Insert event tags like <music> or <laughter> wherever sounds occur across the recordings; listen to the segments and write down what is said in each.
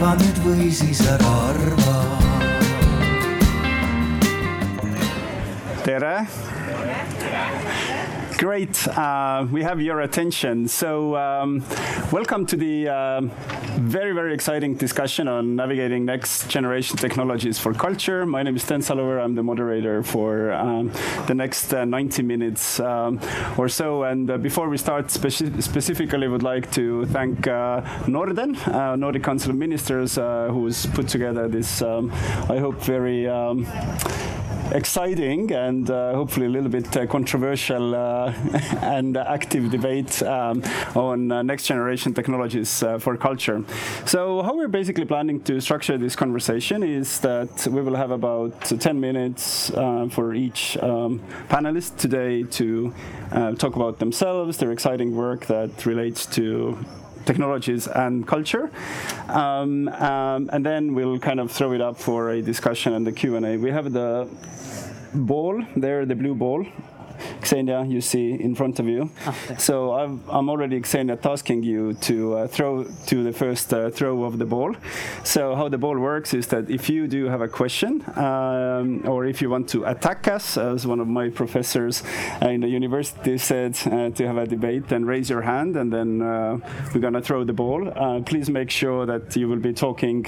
arva nüüd või siis ära arva. tere. Great, uh, we have your attention. So, um, welcome to the uh, very, very exciting discussion on navigating next generation technologies for culture. My name is Sten Saluveer. I'm the moderator for um, the next uh, 90 minutes um, or so. And uh, before we start, speci specifically, would like to thank uh, Norden, uh, Nordic Council of Ministers, who's put together this, um, I hope, very um, exciting and uh, hopefully a little bit uh, controversial uh, <laughs> and active debate um, on uh, next generation technologies uh, for culture. So how we're basically planning to structure this conversation is that we will have about 10 minutes for each um, panelist today to talk about themselves, their exciting work that relates to technologies and culture. Um, um, and then we'll kind of throw it up for a discussion and the Q&A. We have the ball there, the blue ball. Xenia, you see in front of you. Oh, so i am already, Xenia, tasking you to uh, throw to the first uh, throw of the ball. So how the ball works is that if you do have a question, um, or if you want to attack us, as one of my professors uh, in the university said, uh, to have a debate, then raise your hand, and then uh, we're going to throw the ball. Uh, please make sure that you will be talking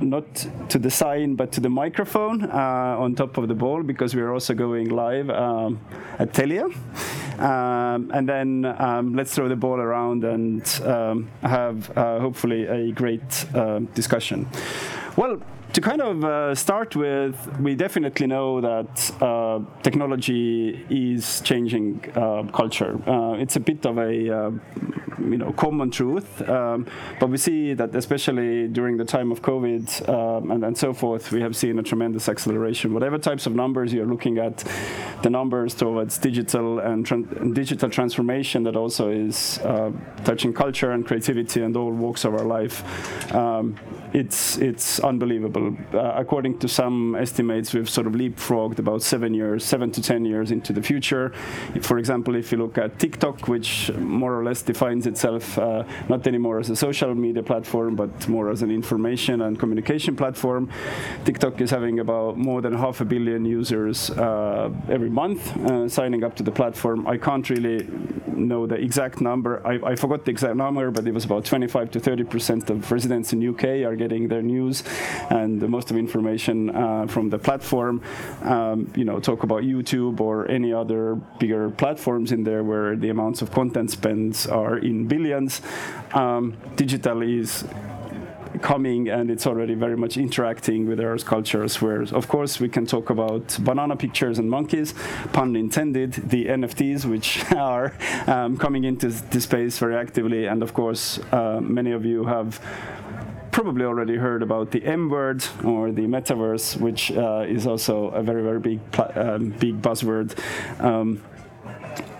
not to the sign but to the microphone uh, on top of the ball because we are also going live um, at Telia. Um, and then um, let's throw the ball around and um, have uh, hopefully a great uh, discussion. Well, to kind of uh, start with, we definitely know that uh, technology is changing uh, culture. Uh, it's a bit of a uh, you know common truth, um, but we see that especially during the time of COVID um, and, and so forth, we have seen a tremendous acceleration. Whatever types of numbers you're looking at, the numbers towards digital and, digital transformation that also is uh, touching culture and creativity and all walks of our life. Um, it's it's unbelievable. Uh, according to some estimates, we've sort of leapfrogged about seven years, seven to ten years into the future. For example, if you look at TikTok, which more or less defines itself uh, not anymore as a social media platform, but more as an information and communication platform, TikTok is having about more than half a billion users uh, every month uh, signing up to the platform. I can't really know the exact number. I, I forgot the exact number, but it was about 25 to 30 percent of residents in UK are getting their news and most of information uh, from the platform. Um, you know, talk about YouTube or any other bigger platforms in there where the amounts of content spends are in billions. Um, digital is coming and it's already very much interacting with our cultures where of course we can talk about banana pictures and monkeys pun intended the nfts which <laughs> are um, coming into this space very actively and of course uh, many of you have probably already heard about the M word or the metaverse, which uh, is also a very, very big, um, big buzzword. Um,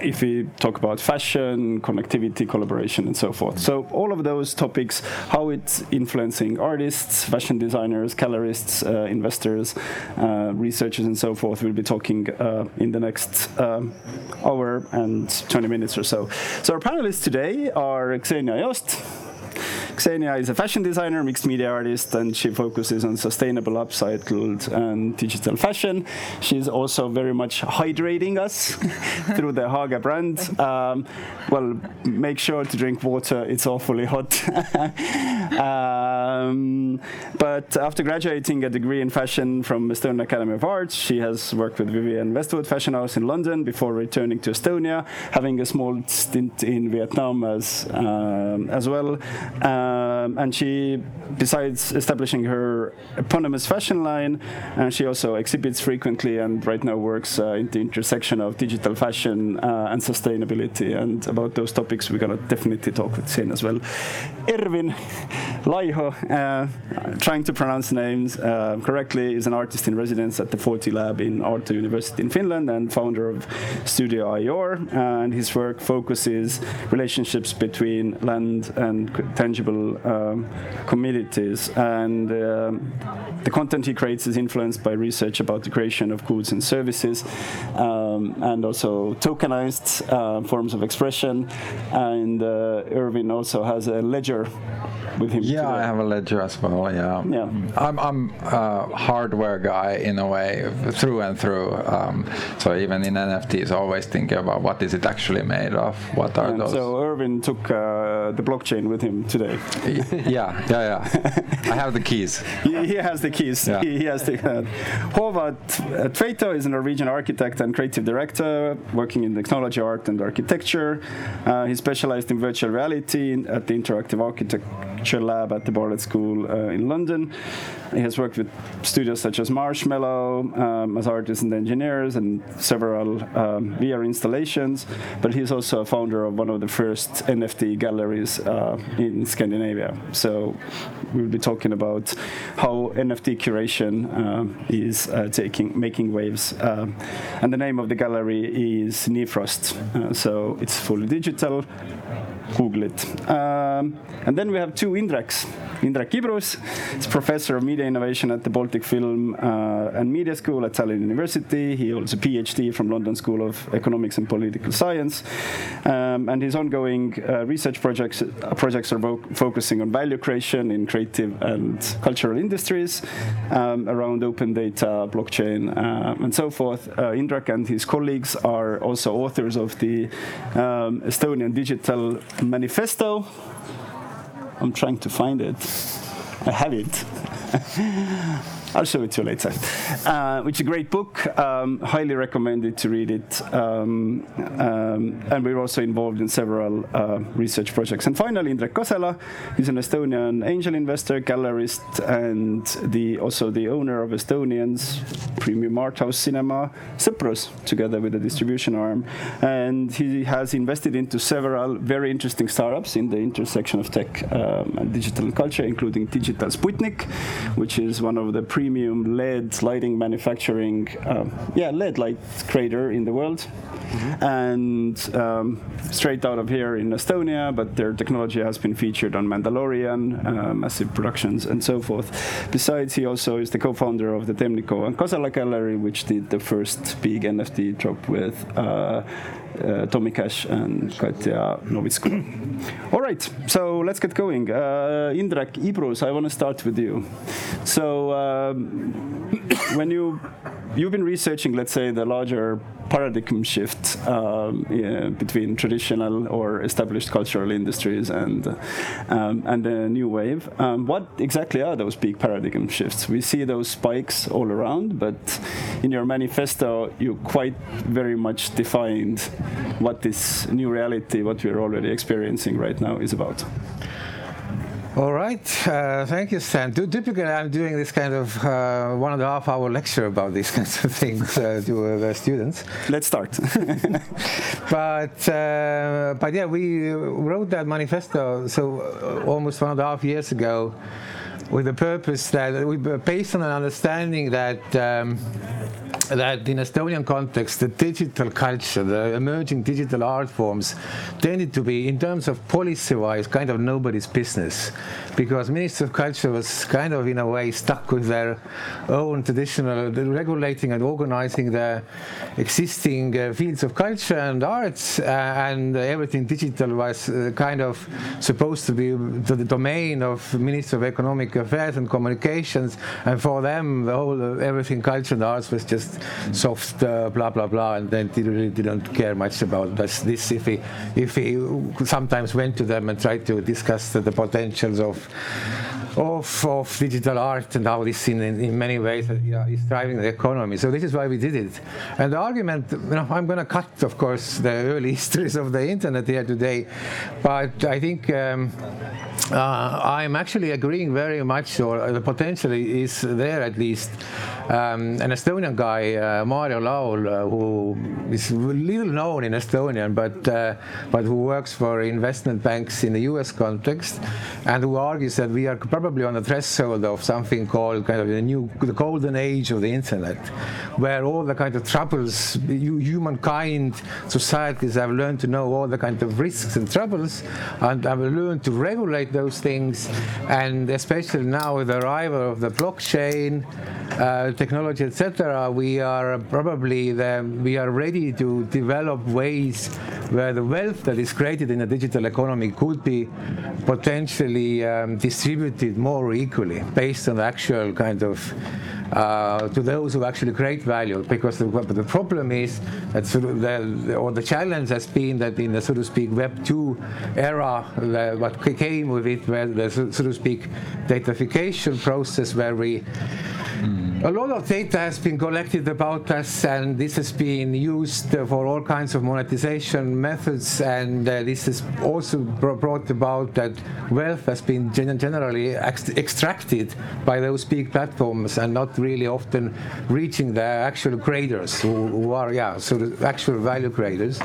if we talk about fashion, connectivity, collaboration, and so forth. So all of those topics, how it's influencing artists, fashion designers, colorists, uh, investors, uh, researchers, and so forth, we'll be talking uh, in the next um, hour and 20 minutes or so. So our panelists today are Xenia Jost, Xenia is a fashion designer, mixed media artist, and she focuses on sustainable, upcycled, and digital fashion. She's also very much hydrating us <laughs> through the Haga brand. Um, well, make sure to drink water, it's awfully hot. <laughs> um, but after graduating a degree in fashion from Estonian Academy of Arts, she has worked with Vivienne Westwood Fashion House in London before returning to Estonia, having a small stint in Vietnam as, um, as well. Um, and she, besides establishing her eponymous fashion line, and uh, she also exhibits frequently and right now works uh, in the intersection of digital fashion uh, and sustainability. And about those topics, we're going to definitely talk with Sin as well. Ervin Laiho, uh, trying to pronounce names uh, correctly, is an artist in residence at the Forty Lab in Aalto University in Finland and founder of Studio IOR. And his work focuses relationships between land and tangible uh, um, communities, and um, the content he creates is influenced by research about the creation of goods and services, um, and also tokenized uh, forms of expression. And uh, Erwin also has a ledger with him. Yeah, today. I have a ledger as well. Yeah, Yeah. I'm I'm a hardware guy in a way through and through. Um, so even in NFTs, always thinking about what is it actually made of? What are And those? so Irvin took uh, the blockchain with him today. yeah, yeah, yeah. I have the keys. <laughs> he, he has the keys. Yeah. He, he has the. Uh, Håvard uh, Tveito is a Norwegian architect and creative director working in technology, art, and architecture. Uh, he specialized in virtual reality at the Interactive Architecture Lab at the Bartlett School uh, in London. He has worked with studios such as Marshmallow um, as artists and engineers and several um, VR installations. But he's also a founder of one of the first NFT galleries uh, in Scandinavia. So we'll be talking about how NFT curation um, is uh, taking making waves. Um, and the name of the gallery is Nifrost. Uh, so it's fully digital. Google it. Um, and then we have two Indreks. Indrek Ibrus is professor of media innovation at the Baltic Film uh, and Media School at Tallinn University. He holds a PhD from London School of Economics and Political Science. Um, and his ongoing uh, research projects, projects are focusing on value creation in creative and cultural industries um, around open data, blockchain, uh, and so forth. Uh, Indrek and his colleagues are also authors of the um, Estonian Digital Manifesto. I'm trying to find it. I have it. <laughs> I'll show it to you later. Uh, is a great book. Um, highly recommended to read it. Um, um, and we're also involved in several uh, research projects. And finally, Indrek Kasela, he's an Estonian angel investor, gallerist, and the also the owner of Estonian's premium art house cinema, Sõprus, together with a distribution arm. And he has invested into several very interesting startups in the intersection of tech um, and digital culture, including Digital Sputnik, which is one of the premium LED lighting manufacturing, um, yeah, LED light creator in the world. And um, straight out of here in Estonia, but their technology has been featured on Mandalorian, uh, massive productions, and so forth. Besides, he also is the co-founder of the Temnikova and Kasela Gallery, which did the first big NFT drop with uh, uh, Tommy Cash and Katja Novitskova. All right, so let's get going. Uh, Indrek Ibrus, I want to start with you. So, um, <coughs> when you you've been researching, let's say, the larger paradigm shift um, yeah, between traditional or established cultural industries and um, and the new wave. Um, what exactly are those big paradigm shifts? We see those spikes all around, but in your manifesto, you quite very much defined what this new reality, what we're already experiencing right now, is about. All right, uh, thank you, Stan. Ty- Typically, I'm doing this kind of uh, one and a half hour lecture about these <laughs> kinds of things uh, to uh, the students. Let's start. <laughs> But uh, but yeah, we wrote that manifesto so uh, almost one and a half years ago, with the purpose that we based on an understanding that. Um, that in Estonian context, the digital culture, the emerging digital art forms tended to be, in terms of policy-wise, kind of nobody's business. Because Ministry of Culture was kind of, in a way, stuck with their own traditional regulating and organizing the existing uh, fields of culture and arts, uh, and everything digital was uh, kind of supposed to be the domain of Ministry of Economic Affairs and Communications, and for them, the whole uh, everything culture and arts was just soft, uh, blah blah blah, and then they really didn't care much about this. this if he if he sometimes went to them and tried to discuss the, the potentials of of, of digital art and how this in, in, many ways uh, is driving the economy. So this is why we did it. And the argument, you know, I'm going to cut, of course, the early <laughs> histories of the internet here today, but I think um, uh, I'm actually agreeing very much, or the potential is there at least, um, an Estonian guy, uh, Mario Laul, uh, who is little known in Estonian, but uh, but who works for investment banks in the U.S. context, and who argues that we are probably on the threshold of something called kind of the new, the golden age of the internet, where all the kind of troubles, humankind, societies have learned to know all the kind of risks and troubles, and have learned to regulate those things, and especially now with the arrival of the blockchain uh, technology, etc., we are probably the, we are ready to develop ways where the wealth that is created in a digital economy could be potentially um, distributed more equally based on the actual kind of uh, to those who actually create value. Because the, the problem is that sort of the, or the challenge has been that in the so to speak Web 2 era, the, what came with it, where the so to speak datafication process, where we a lot of data has been collected about us, and this has been used for all kinds of monetization methods. And uh, this has also brought about that wealth has been generally ex extracted by those big platforms, and not really often reaching the actual creators who, who are, yeah, so the actual value creators.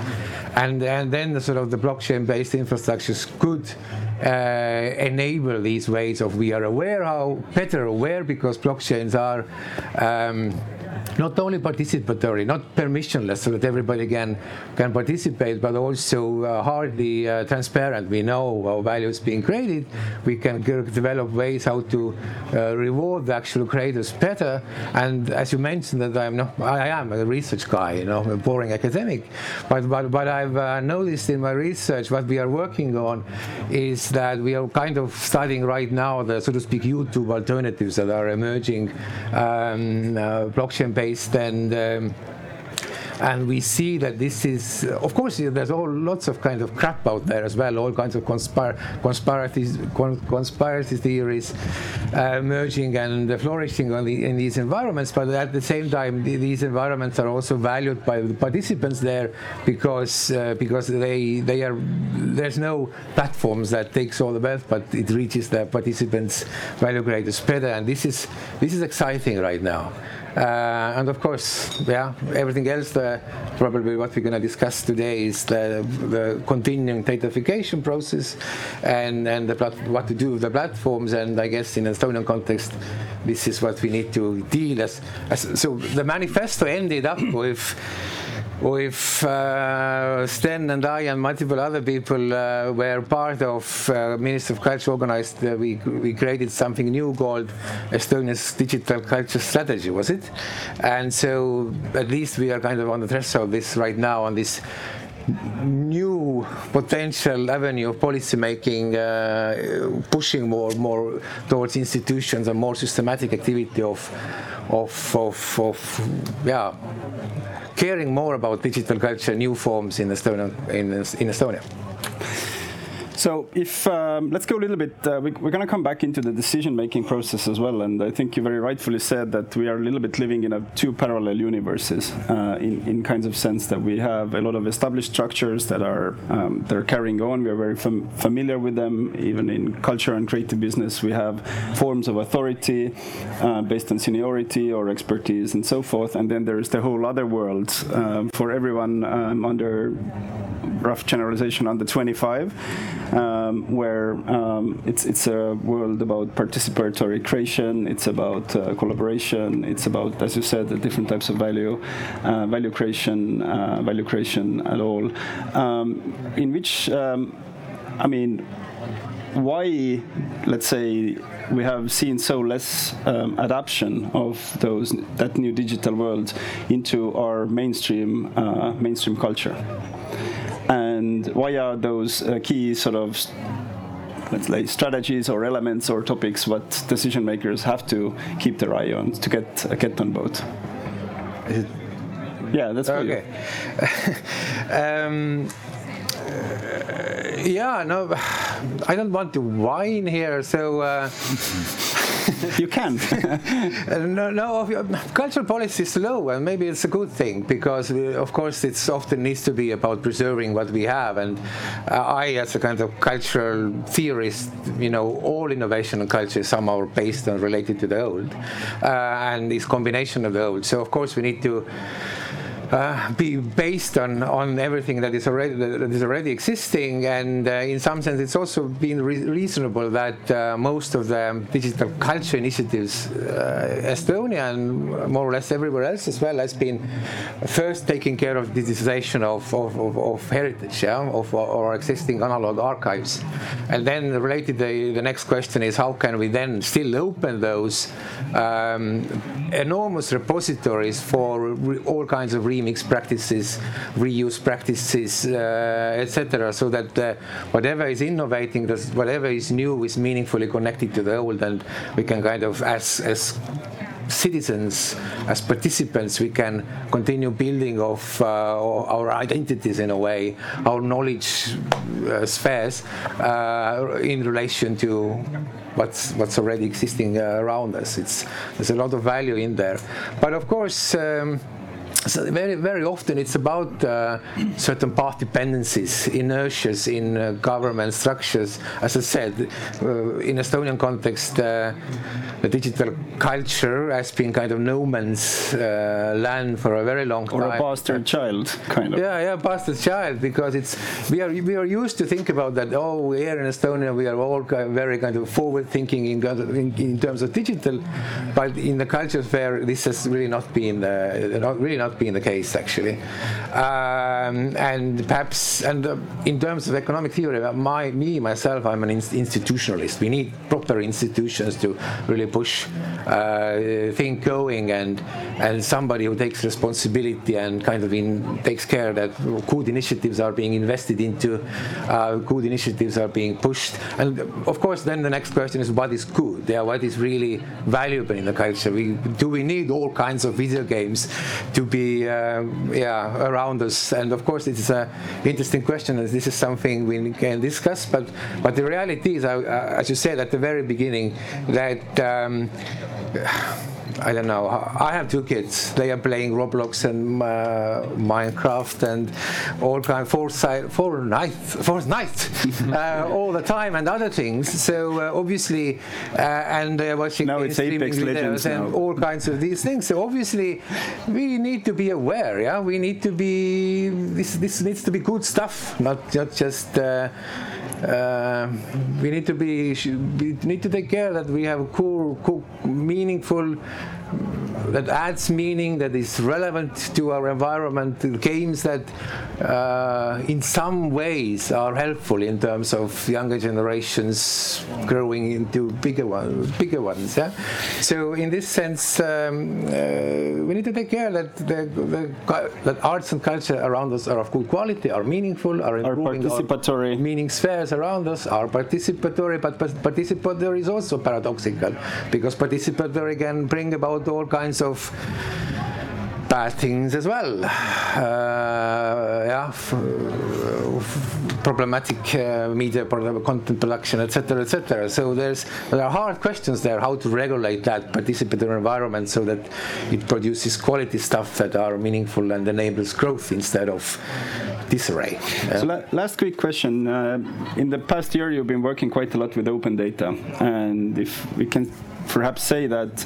And and then the sort of the blockchain-based infrastructures could uh, enable these ways of we are aware how better aware because blockchains are um, not only participatory, not permissionless, so that everybody can can participate, but also uh, hardly uh, transparent. We know our value is being created. We can develop ways how to uh, reward the actual creators better. And as you mentioned, that I'm not, I am a research guy, you know, a boring academic, but but but I've uh, noticed in my research what we are working on is that we are kind of studying right now the so to speak YouTube alternatives that are emerging, um, uh, and um, and we see that this is, of course, there's all lots of kind of crap out there as well, all kinds of conspiracy theories uh, emerging and flourishing the, in these environments. But at the same time, these environments are also valued by the participants there because uh, because they they are there's no platforms that takes all the wealth, but it reaches the participants' value creators better, and this is this is exciting right now. Uh, and of course, yeah, everything else, uh, probably what we're going to discuss today is the, the continuing datafication process and, and the what to do with the platforms. And I guess in Estonian context, this is what we need to deal as. as so the manifesto ended up with with uh, Sten and I and multiple other people uh, were part of uh, Ministry of Culture organized, uh, we, we created something new called Estonia's Digital Culture Strategy, was it? And so at least we are kind of on the threshold of this right now on this new potential avenue of policy making, uh, pushing more more towards institutions and more systematic activity of of of, of yeah caring more about digital culture, new forms in Estonia. In, in Estonia. So if um, let's go a little bit, uh, we, are going to come back into the decision-making process as well, and I think you very rightfully said that we are a little bit living in a two parallel universes, uh, in, in kinds of sense that we have a lot of established structures that are um, that are carrying on. We are very fam familiar with them, even in culture and creative business. We have forms of authority uh, based on seniority or expertise and so forth, and then there's the whole other world um, for everyone um, under rough generalization under 25, um, where um, it's it's a world about participatory creation. It's about uh, collaboration. It's about, as you said, the different types of value, uh, value creation, uh, value creation at all. Um, in which, um, I mean, why, let's say, we have seen so less um, adaptation of those that new digital world into our mainstream uh, mainstream culture and why are those uh, key sort of let's say strategies or elements or topics what decision makers have to keep their eye on to get uh, get on boat yeah that's okay. <laughs> Um, uh, yeah no <sighs> i don't want to whine here so uh, <laughs> you can. <laughs> Uh, no, no, uh, cultural policy is slow, and maybe it's a good thing because, we, of course, it often needs to be about preserving what we have. And uh, I, as a kind of cultural theorist, you know, all innovation and culture is somehow based and related to the old, uh, and this combination of the old. So, of course, we need to uh, be based on, on everything that is already that is already existing, and uh, in some sense, it's also been re- reasonable that uh, most of the digital culture initiatives, uh, Estonia and more or less everywhere else as well, has been first taking care of digitization of, of, of, of heritage, yeah, of our existing analog archives, and then related the, the next question is how can we then still open those um, enormous repositories for re- all kinds of remix practices, reuse practices, uh, etc., so that uh, whatever is innovating, whatever is new, is meaningfully connected to the old, and we can kind of, as as citizens, as participants, we can continue building of uh, our identities in a way, our knowledge uh, spheres uh, in relation to what's what's already existing uh, around us. It's there's a lot of value in there, but of course. Um, so very, very often it's about uh, certain path dependencies, inertias in uh, government structures. As I said, uh, in Estonian context, uh, the digital culture has been kind of no man's uh, land for a very long or time. Or a bastard child, kind of. Yeah, yeah, bastard child, because it's we are we are used to think about that. Oh, here in Estonia, we are all very kind of forward-thinking in, in, in terms of digital, but in the culture sphere, this has really not been the not really not been the case actually. Um, and perhaps, and uh, in terms of economic theory, uh, my me myself, I'm an inst- institutionalist. We need proper institutions to really push uh, thing going, and and somebody who takes responsibility and kind of in, takes care that good initiatives are being invested into, uh, good initiatives are being pushed, and of course, then the next question is what is good? Yeah, what is really valuable in the culture? We, do we need all kinds of video games to be uh, yeah around us? And of course, it's an interesting question, and this is something we can discuss. But but the reality is, uh, as you said at the very beginning, that. Um, I don't know. I have two kids. They are playing Roblox and uh, Minecraft and all kind of Fortnite, Fortnite, uh, all the time and other things. So uh, obviously, uh, and uh, watching Now it's Apex Legends and all kinds of these things. So obviously, we need to be aware. Yeah, we need to be. This this needs to be good stuff, not not just. Uh, we need to be we need to take care that we have cool, cool meaningful that adds meaning that is relevant to our environment games that uh, in some ways are helpful in terms of younger generations growing into bigger ones bigger ones yeah so in this sense um, uh, we need to take care that the, the, that arts and culture around us are of good quality are meaningful are improving our participatory. meaning spheres around us are participatory, but participatory is also paradoxical because participatory can bring about all kinds of bad things as well. Uh, yeah, problematic uh, media content production, etc., etc. So there's there are hard questions there how to regulate that participatory environment so that it produces quality stuff that are meaningful and enables growth instead of disarray. So la- last quick question. Uh, in the past year, you've been working quite a lot with open data, and if we can perhaps say that.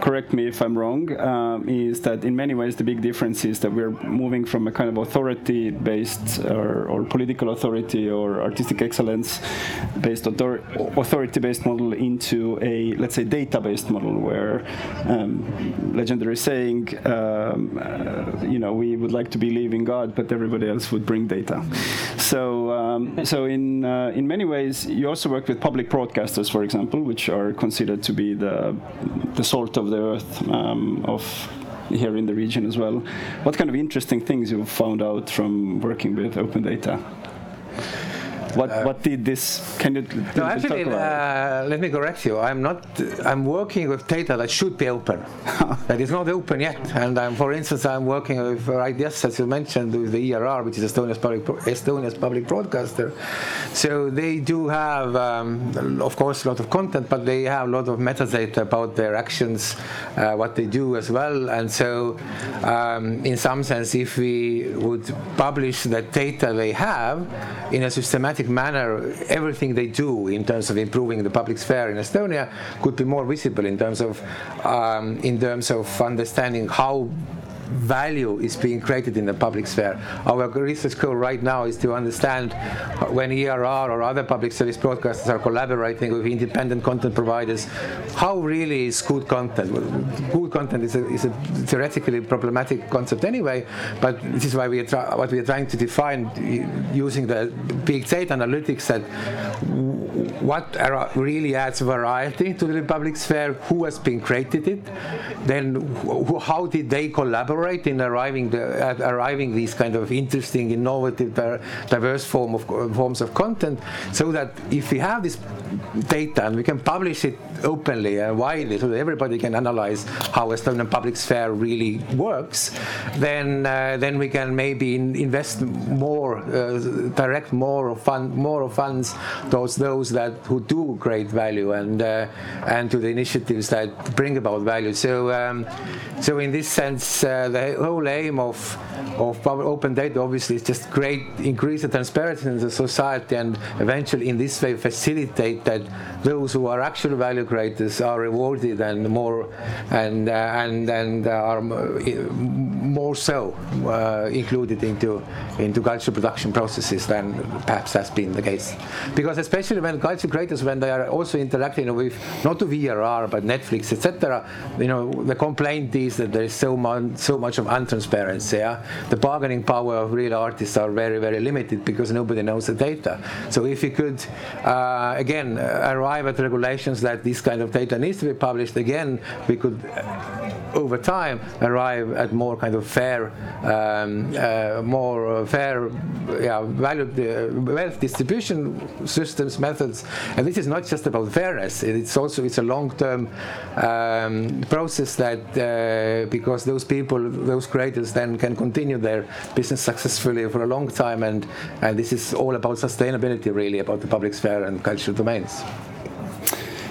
Correct me if I'm wrong. Um, is that in many ways the big difference is that we're moving from a kind of authority-based or, or political authority or artistic excellence-based author- authority-based model into a let's say data-based model where um, legendary saying, um, uh, you know, we would like to believe in God, but everybody else would bring data. So, um, so in uh, in many ways, you also work with public broadcasters, for example, which are considered to be the the salt of the earth um, of here in the region as well. What kind of interesting things you've found out from working with open data? What what did this? Can you? No, actually, uh, let me correct you. I'm not. I'm working with data that should be open. <laughs> that is not open yet. And I'm, for instance, I'm working with right yes, as you mentioned, with the ERR, which is Estonia's public Estonia's public broadcaster. So they do have, um, of course, a lot of content, but they have a lot of metadata about their actions, uh, what they do as well. And so, um, in some sense, if we would publish the data they have in a systematic manner, everything they do in terms of improving the public sphere in Estonia could be more visible in terms of um, in terms of understanding how value is being created in the public sphere. Our research goal right now is to understand when ERR or other public service broadcasters are collaborating with independent content providers, how really is good content? Well, Good content is a, is a theoretically problematic concept anyway, but this is why we are what we are trying to define using the big data analytics that what really adds variety to the public sphere, who has been created it, then how did they collaborate in arriving the, at arriving these kind of interesting, innovative, diverse form of forms of content, so that if we have this data and we can publish it openly and widely, so that everybody can analyze how Estonian public sphere really works, then uh, then we can maybe in, invest more, uh, direct more of fund, more of funds towards those that who do create value and uh, and to the initiatives that bring about value. So um, so in this sense, uh, the whole aim of of open data obviously is just create increase the transparency in the society and eventually in this way facilitate that those who are actual value creators are rewarded and more and uh, and and are more so uh, included into into culture production processes than perhaps has been the case. Because especially when culture creators when they are also interacting with not ERR but Netflix etc you know the complaint is that there is so much so much of untransparency yeah? the bargaining power of real artists are very very limited because nobody knows the data so if we could uh, again uh, arrive at regulations that this kind of data needs to be published again we could uh, over time arrive at more kind of fair, um, uh, more uh, fair, yeah, value wealth distribution systems methods. And this is not just about fairness; it's also it's a long-term um, process that uh, because those people, those creators, then can continue their business successfully for a long time. And and this is all about sustainability, really, about the public sphere and cultural domains.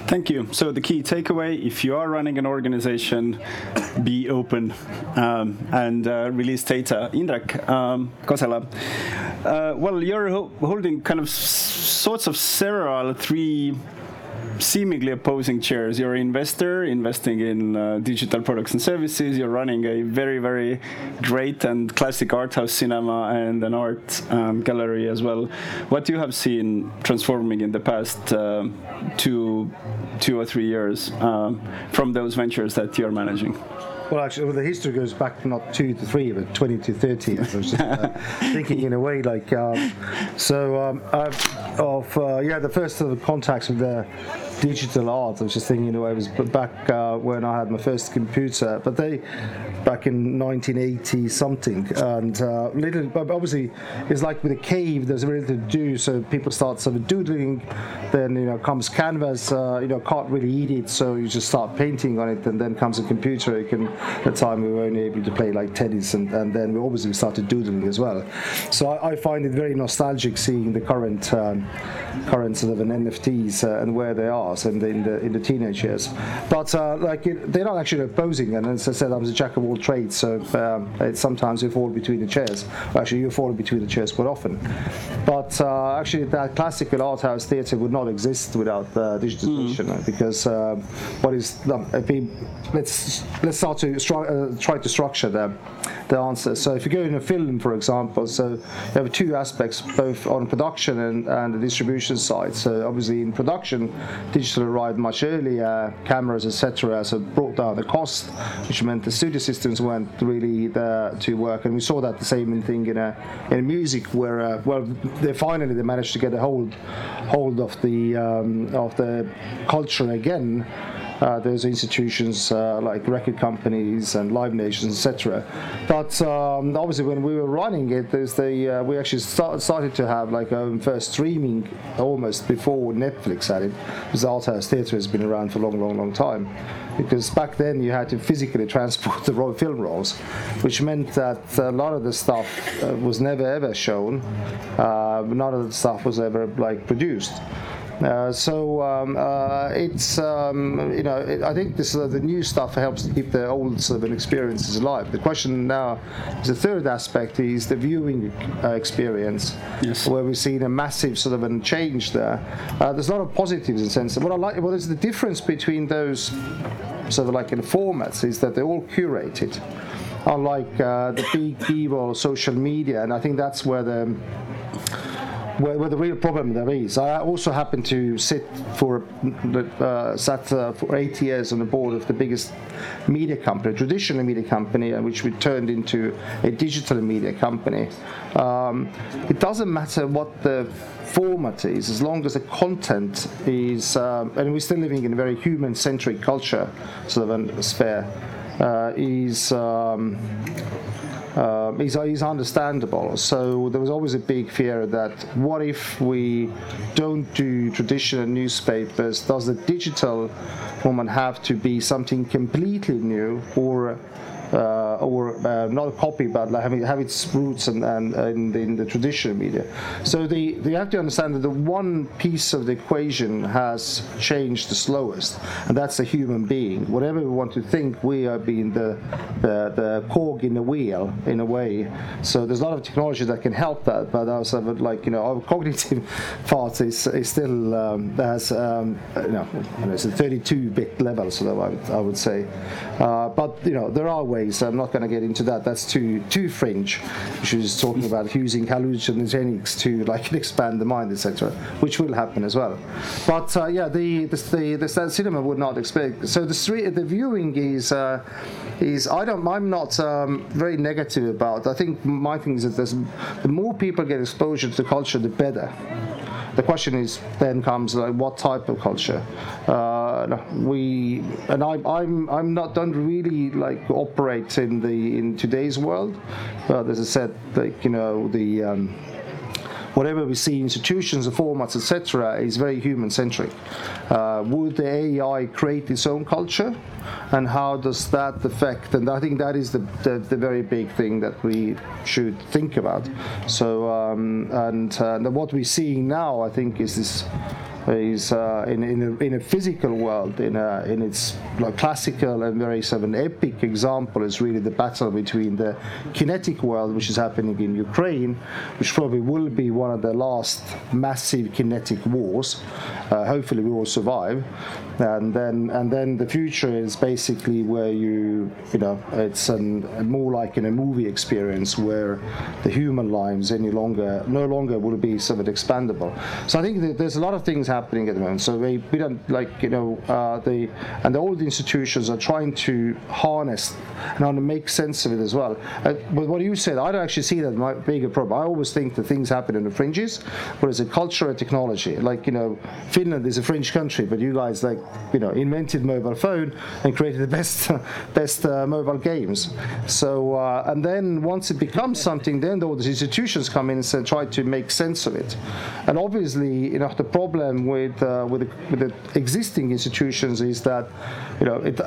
Thank you. So the key takeaway: if you are running an organization, be open um, and uh, release data. Indrek um, uh, well, you're ho- holding kind of s- sorts of several three seemingly opposing chairs. You're an investor investing in uh, digital products and services. You're running a very, very great and classic art house cinema and an art um, gallery as well. What you have seen transforming in the past uh, two, two or three years um, from those ventures that you're managing? Well, actually, well, the history goes back not two to three, but 20 to 30. I was just uh, <laughs> thinking in a way like, um, so um, I've, of, uh, yeah, the first of contacts with the digital art, I was just thinking you know, way, was back uh, when I had my first computer, but they, back in 1980 something, and uh, little, but obviously, it's like with a cave, there's very little to do, so people start sort of doodling, then, you know, comes canvas, uh, you know, can't really eat it, so you just start painting on it, and then comes a computer, you can at the time we were only able to play like tennis and, and then we obviously started doodling as well. So I, I find it very nostalgic seeing the current um, current sort of an NFTs uh, and where they are so in the in the, in the teenage years. But uh, like it, they're not actually opposing and as I said I was a jack of all trades so um, it's sometimes you fall between the chairs. Actually you fall between the chairs quite often. But uh, actually that classical art house theatre would not exist without uh, digitization because uh, what is I mean, let's let's start to stru- uh, try to structure the the answer. So if you go in a film, for example, so you have two aspects, both on production and, and the distribution side. So obviously in production, digital arrived much earlier, cameras, etc. So brought down the cost, which meant the studio systems weren't really there to work. And we saw that the same thing in a in music, where uh, well, they finally they managed to get a hold hold of the um, of the culture again uh, those institutions uh, like record companies and Live Nations, etc. But um, obviously, when we were running it, there's the uh, we actually start, started to have like our first streaming almost before Netflix had it, because Art House Theatre has been around for a long, long, long time. Because back then you had to physically <laughs> transport the film rolls, which meant that a lot of the stuff uh, was never ever shown. Uh, none of the stuff was ever like produced. Uh, so um, uh, it's um, you know it, I think this uh, the new stuff helps to keep the old sort of an experiences alive. The question now is the third aspect is the viewing uh, experience, Yes. where we've seen a massive sort of a change there. Uh, there's a lot of positives in the sense. What I like, what is the difference between those sort of like in formats is that they're all curated. Unlike uh, the big evil social media, and I think that's where the where, where the real problem there is. I also happen to sit for uh, sat uh, for eight years on the board of the biggest media company, traditional media company, which we turned into a digital media company. Um, it doesn't matter what the format is, as long as the content is, um, and we're still living in a very human-centric culture, sort of a sphere, uh, is. Um, uh, is, is understandable. So there was always a big fear that what if we don't do traditional newspapers? Does the digital format have to be something completely new, or or uh, not a copy, but like having have its roots and and in, the, in the traditional media. So the, the you have to understand that the one piece of the equation has changed the slowest, and that's the human being. Whatever we want to think, we are being the the, the cog in the wheel in a way. So there's a lot of technology that can help that, but also like you know our <laughs> cognitive part is, is still um, has um, you know it's a 32-bit level, so I would, I would say. Uh, but you know there are ways. I'm not going to get into that. That's too too fringe. She was talking about using hallucinogenics to like expand the mind, etc., which will happen as well. But uh, yeah, the the, the the cinema would not expect. So the street, the viewing is uh, is I don't I'm not um, very negative about. I think my thing is that the more people get exposure to the culture, the better. The question is then comes like what type of culture. Uh, we and I'm I'm I'm not don't really like operate in the in today's world, as I said, like you know the. Um, whatever we see institutions, the formats, etc., is very human centric. Uh, would the AI create its own culture? And how does that affect? And I think that is the, the, the very big thing that we should think about. So, um, and, uh, and what we're seeing now, I think, is this is uh, in, in, a, in a physical world, in, a, in its like, classical and very sort of an epic example is really the battle between the kinetic world, which is happening in Ukraine, which probably will be one of the last massive kinetic wars. Uh, hopefully, we will survive. And then, and then the future is basically where you, you know, it's an, more like in a movie experience where the human lives any longer, no longer will be sort of expandable. So I think there's a lot of things happening at the moment. So we, we don't like, you know, uh, the and the old institutions are trying to harness and to make sense of it as well. Uh, but what you said, I don't actually see that my bigger problem. I always think that things happen in the fringes, whereas a culture and technology, like you know, Finland is a fringe country, but you guys like you know invented mobile phone and created the best <laughs> best uh, mobile games. So uh, and then once it becomes something, then all the institutions come in and try to make sense of it. And obviously, you know, the problem with uh, with, the, with the existing institutions is that you know it,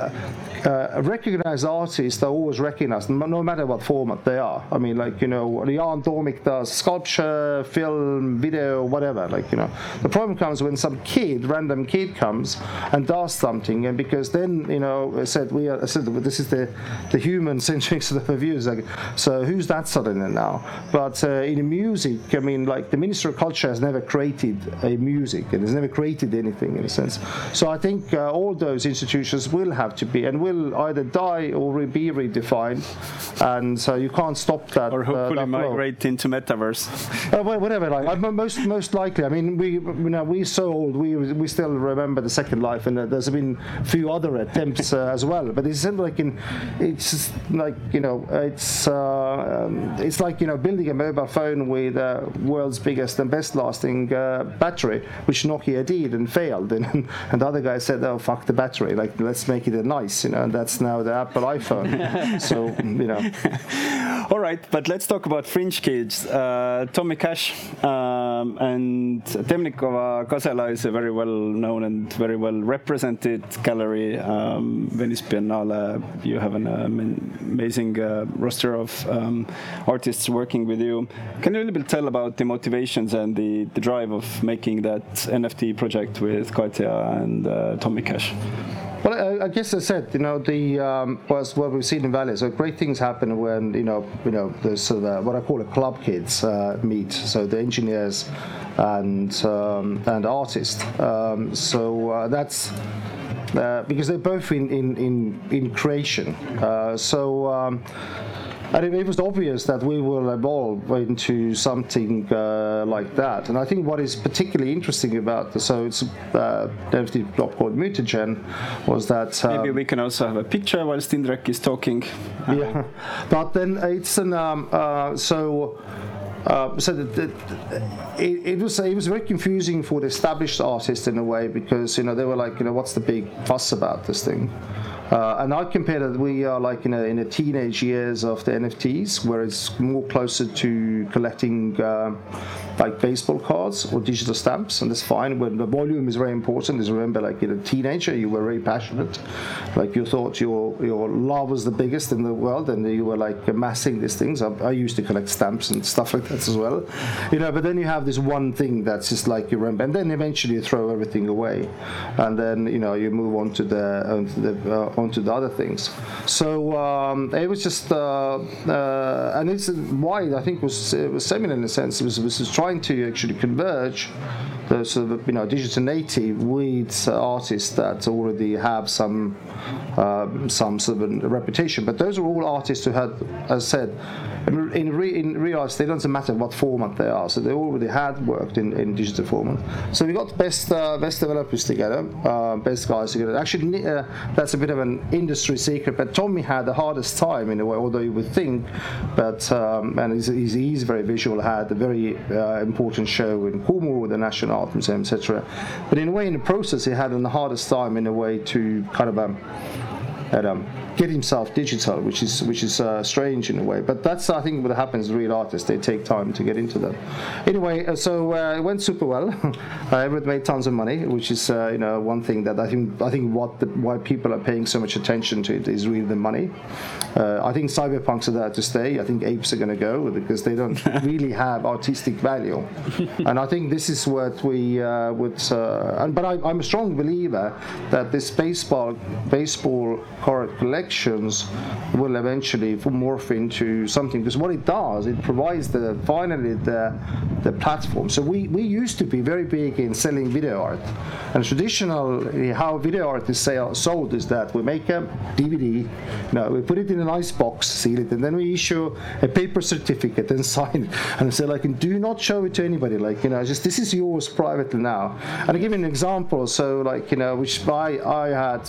uh, recognized artists are always recognized, no matter what format they are. I mean, like you know, Jaan Toomik does sculpture, film, video, whatever. Like you know, the problem comes when some kid, random kid, comes and does something, and because then you know, I said we are, I said this is the the human <laughs> centric sort of views. Like, so who's that suddenly now? But uh, in music, I mean, like the Minister of Culture has never created a music and has never created anything in a sense. So I think uh, all those institutions will have to be and will either die or re- be redefined, and so you can't stop that. Or uh, hopefully that migrate into metaverse. Uh, wha- whatever, like uh, most most likely. I mean, we you know we're so old. We we still remember the Second Life, and uh, there's been a few other attempts uh, as well. But it's like in, it's like you know, it's uh, um, it's like you know building a mobile phone with uh, world's biggest and best lasting uh, battery, which Nokia did and failed, <laughs> and and the other guy said, "Oh fuck the battery, like let's make it a nice," you know, and that's now the Apple iPhone. <laughs> so you know. All right, but let's talk about fringe kids. Uh, Tommy Cash um, and Temnikova Kasela is a very well known and very well represented gallery. Um, Venice Biennale, you have an um, amazing uh, roster of um, artists working with you. Can you a little bit tell about the motivations and the, the drive of making that NFT project with Katja and uh, Tommy Cash? Well, I, I guess I said, you know, the um, was what we've seen in Valley. So great things happen when you know, you know, there's sort of a, what I call a club kids uh, meet. So the engineers and um, and artists. Um, so uh, that's. Uh, because they're both in in in, in creation, uh, so um, and it, it, was obvious that we will evolve into something uh, like that. And I think what is particularly interesting about the so it's uh, NFT block called Mutagen was that um, maybe we can also have a picture while Indrek is talking. Yeah, but then it's an um, uh, so. Uh, so that, it, it, was it was very confusing for the established artists in a way because you know they were like you know what's the big fuss about this thing uh, and I compare that we are like in a, in a teenage years of the NFTs, where it's more closer to collecting uh, like baseball cards or digital stamps, and that's fine. When the volume is very important, is remember like in a teenager, you were very passionate, like you thought your your love was the biggest in the world, and you were like amassing these things. I, I used to collect stamps and stuff like that as well, you know. But then you have this one thing that's just like you remember, and then eventually you throw everything away, and then you know you move on to the, to the uh, onto the other things. So um, it was just, uh, uh, and it's why I think was it was seminal in a sense. It was, was trying to actually converge the sort of you know digital native with artists that already have some um, some sort of reputation. But those are all artists who had, as I said, in, re, in reality, it doesn't matter what format they are. So they already had worked in, in digital format. So we got best uh, best developers together, uh, best guys together. Actually, uh, that's a bit of an industry secret. But Toomik had the hardest time in a way, although you would think. But um, and he's, he's, he's, very visual. Had a very uh, important show in with the National Art Museum, etc. But in a way, in the process, he had the hardest time in a way to kind of um, um, get himself digital, which is which is uh, strange in a way. But that's I think what happens with real artists; they take time to get into them. Anyway, uh, so uh, it went super well. <laughs> I made tons of money, which is uh, you know one thing that I think I think what the, why people are paying so much attention to it is really the money. Uh, I think cyberpunks are there to stay. I think apes are going to go because they don't <laughs> really have artistic value, and I think this is what we uh, would. and, but I, I'm a strong believer that this baseball baseball card collection will eventually morph into something because what it does it provides the finally the the platform. So we we used to be very big in selling video art and traditionally how video art is sale, sold is that we make a dvd you know, we put it in a nice box seal it and then we issue a paper certificate and <laughs> sign it and say like do not show it to anybody like you know just this is yours privately now. And i give you an example. So like you know which i i had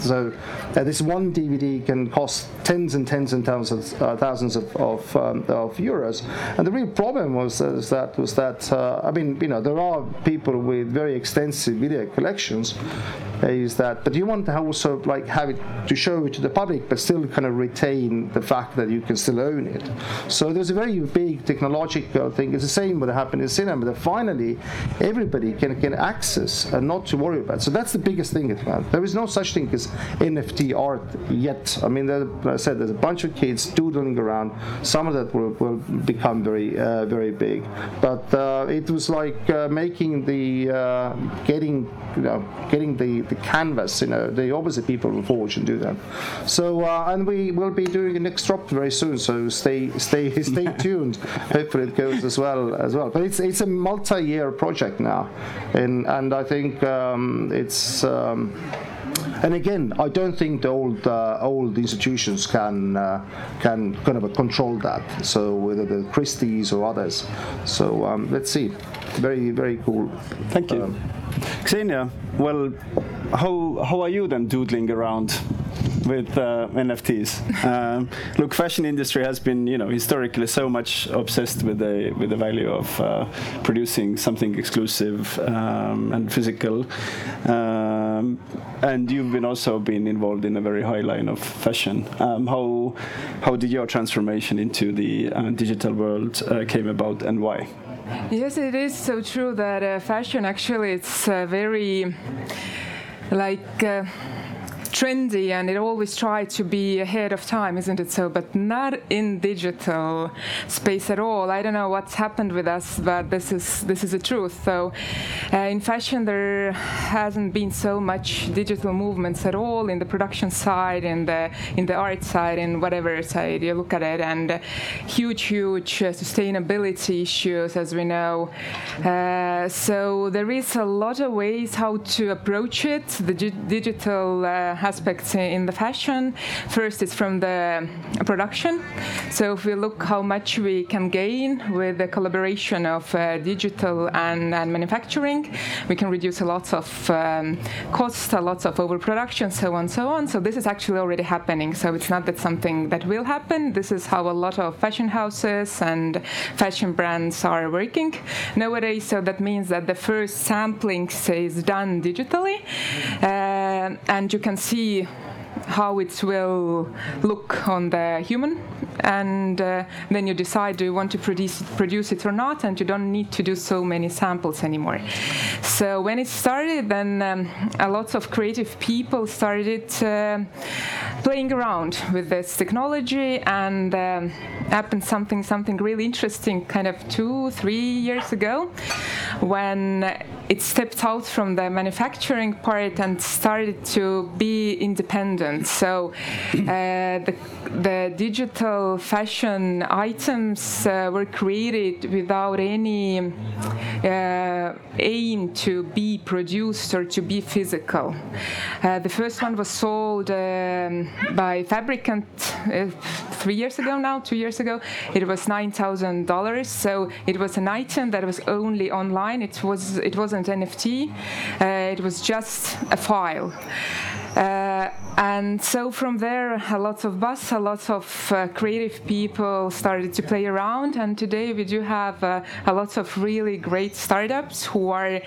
so uh, this one dvd DVD can cost tens and tens and thousands, uh, thousands of, of, um, of, euros. And the real problem was uh, that was that uh, I mean, you know, there are people with very extensive video collections. Is that, but you want to also like have it to show it to the public, but still kind of retain the fact that you can still own it. So there's a very big technological thing. It's the same what happened in cinema. That finally everybody can can access and not to worry about. So that's the biggest thing. There is no such thing as NFT art yet. I mean, there, like I said, there's a bunch of kids doodling around. Some of that will, will become very, uh, very big. But uh, it was like uh, making the uh, getting, you know, getting the, the canvas. You know, the obviously people will forge and do that. So uh, and we will be doing a next drop very soon. So stay, stay, <laughs> stay tuned. Hopefully it goes as well as well. But it's it's a multi-year project now, and and I think um, it's. Um, and again, I don't think the old uh, old institutions can uh, can kind of control that. So whether the Christie's or others. So um, let's see. Very very cool. Thank you, um, Xenia. Well, how how are you then doodling around with uh, NFTs. Um, look, fashion industry has been, you know, historically so much obsessed with the with the value of uh, producing something exclusive um, and physical. Um, and you've been also been involved in a very high line of fashion. Um, how how did your transformation into the uh, digital world uh, came about, and why? Yes, it is so true that uh, fashion actually it's uh, very like uh, trendy and it always tries to be ahead of time, isn't it so? But not in digital space at all. I don't know what's happened with us, but this is this is the truth. So uh, in fashion, there hasn't been so much digital movements at all in the production side, in the in the art side, in whatever side you look at it, and uh, huge, huge uh, sustainability issues, as we know. Uh, so there is a lot of ways how to approach it. The digital uh, aspects in the fashion. First, it's from the production. So if we look how much we can gain with the collaboration of uh, digital and, and, manufacturing, we can reduce a lot of um, costs, a lot of overproduction, so on, so on. So this is actually already happening. So it's not that something that will happen. This is how a lot of fashion houses and fashion brands are working nowadays. So that means that the first sampling is done digitally, uh, and you can see how it will look on the human. And uh, then you decide do you want to produce produce it or not? And you don't need to do so many samples anymore. So when it started then um, a lot of creative people started uh, playing around with this technology. And um, happened something something really interesting kind of two three years ago when it stepped out from the manufacturing part and started to be independent so uh, the, the, digital fashion items uh, were created without any uh, aim to be produced or to be physical. The first one was sold um, by Fabricant three years ago now, two years ago. It was $9,000. So it was an item that was only online. It, was, it wasn't NFT. Uh, it was just a file. Uh, and so from there, a lot of buzz, a lot of uh, creative people started to play around. And today we do have uh, a lot of really great startups who are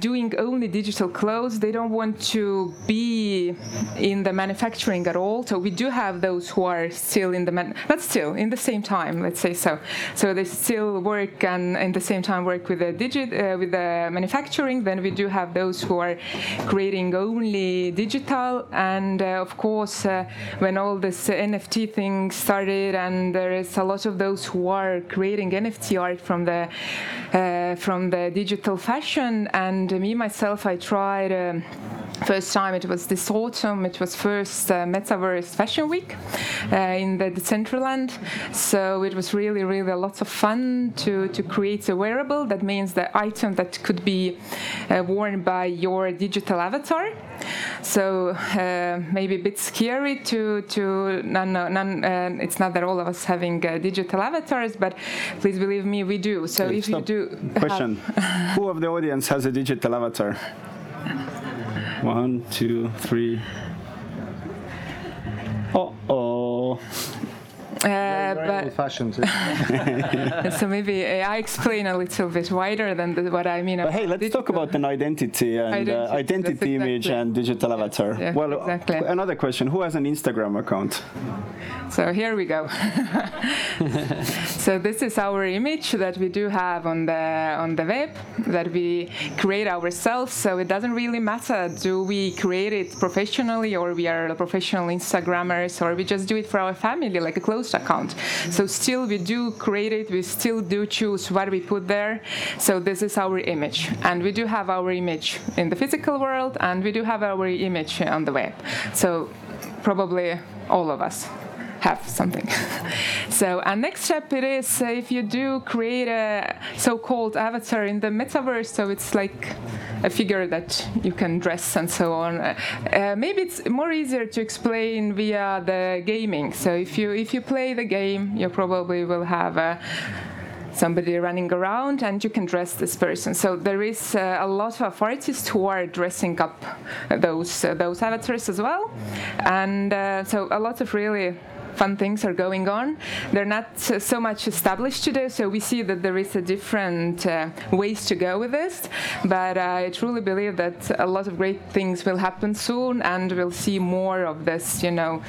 doing only digital clothes. They don't want to be in the manufacturing at all. So we do have those who are still in the man, but still in the same time, let's say so. So they still work and in the same time work with the digit uh, with the manufacturing. Then we do have those who are creating only digital and uh, of course, uh, when all this NFT thing started, and there is a lot of those who are creating NFT art from the uh, from the digital fashion, and me myself, I tried. Um, first time it was this autumn it was first uh, metaverse fashion week uh, in the decentraland. So it was really really a lot of fun to to create a wearable. That means the item that could be uh, worn by your digital avatar. So uh, maybe a bit scary to to none, none uh, it's not that all of us having uh, digital avatars but please believe me we do. So if you do question. who of the audience has a digital avatar <laughs> one, two, three. Uh oh. Uh, but old-fashioned. <laughs> so maybe I explain a little bit wider than the, what I mean. But hey, let's digital. talk about an identity and identity, uh, identity exactly. image and digital avatar. Yeah, well, exactly. another question: Who has an Instagram account? So here we go. <laughs> so this is our image that we do have on the on the web that we create ourselves. So it doesn't really matter do we create it professionally or we are professional Instagrammers or we just do it for our family like a close account. So still we do create it, we still do choose what we put there. So this is our image. And we do have our image in the physical world and we do have our image on the web. So probably all of us have something. <laughs> so, our next step it is uh, if you do create a so-called avatar in the metaverse, so it's like a figure that you can dress and so on. Uh, uh, maybe it's more easier to explain via the gaming. So if you if you play the game, you probably will have a somebody running around, and you can dress this person. So there is uh, a lot of artists who are dressing up those uh, those avatars as well, and uh, so a lot of really fun things are going on. They're not so much established today, so we see that there is a different uh, ways to go with this. But I truly believe that a lot of great things will happen soon, and we'll see more of this, you know,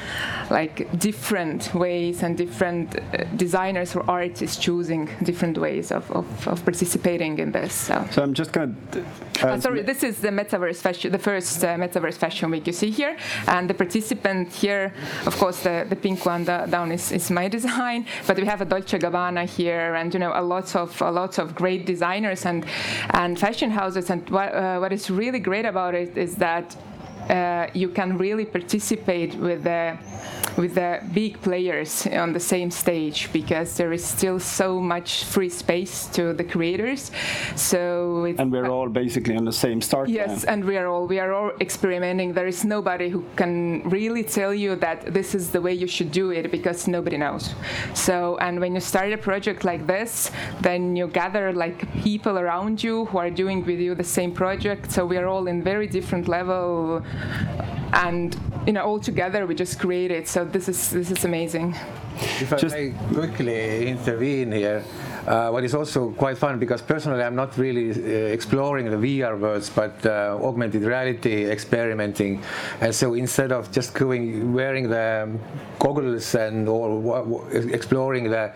like different ways and different uh, designers or artists choosing different ways of, of, of participating in this. So. So I'm just going to. Uh, sorry, this is the Metaverse Fashion, the first uh, Metaverse Fashion Week you see here, and the participant here, of course, the, the pink one down is, is my <laughs> design, but we have a Dolce Gabbana here, and you know, a lot of a lot of great designers and and fashion houses. And what uh, what is really great about it is that uh, you can really participate with the with the big players on the same stage because there is still so much free space to the creators. So and we're all basically on the same start. Yes, and we are all we are all experimenting. There is nobody who can really tell you that this is the way you should do it because nobody knows. So and when you start a project like this, then you gather like people around you who are doing with you the same project. So we are all in very different level and you know all together we just create it so this is this is amazing if i just may quickly intervene here uh, what is also quite fun because personally I'm not really uh, exploring the VR worlds, but uh, augmented reality experimenting. And so instead of just going wearing the goggles and or exploring the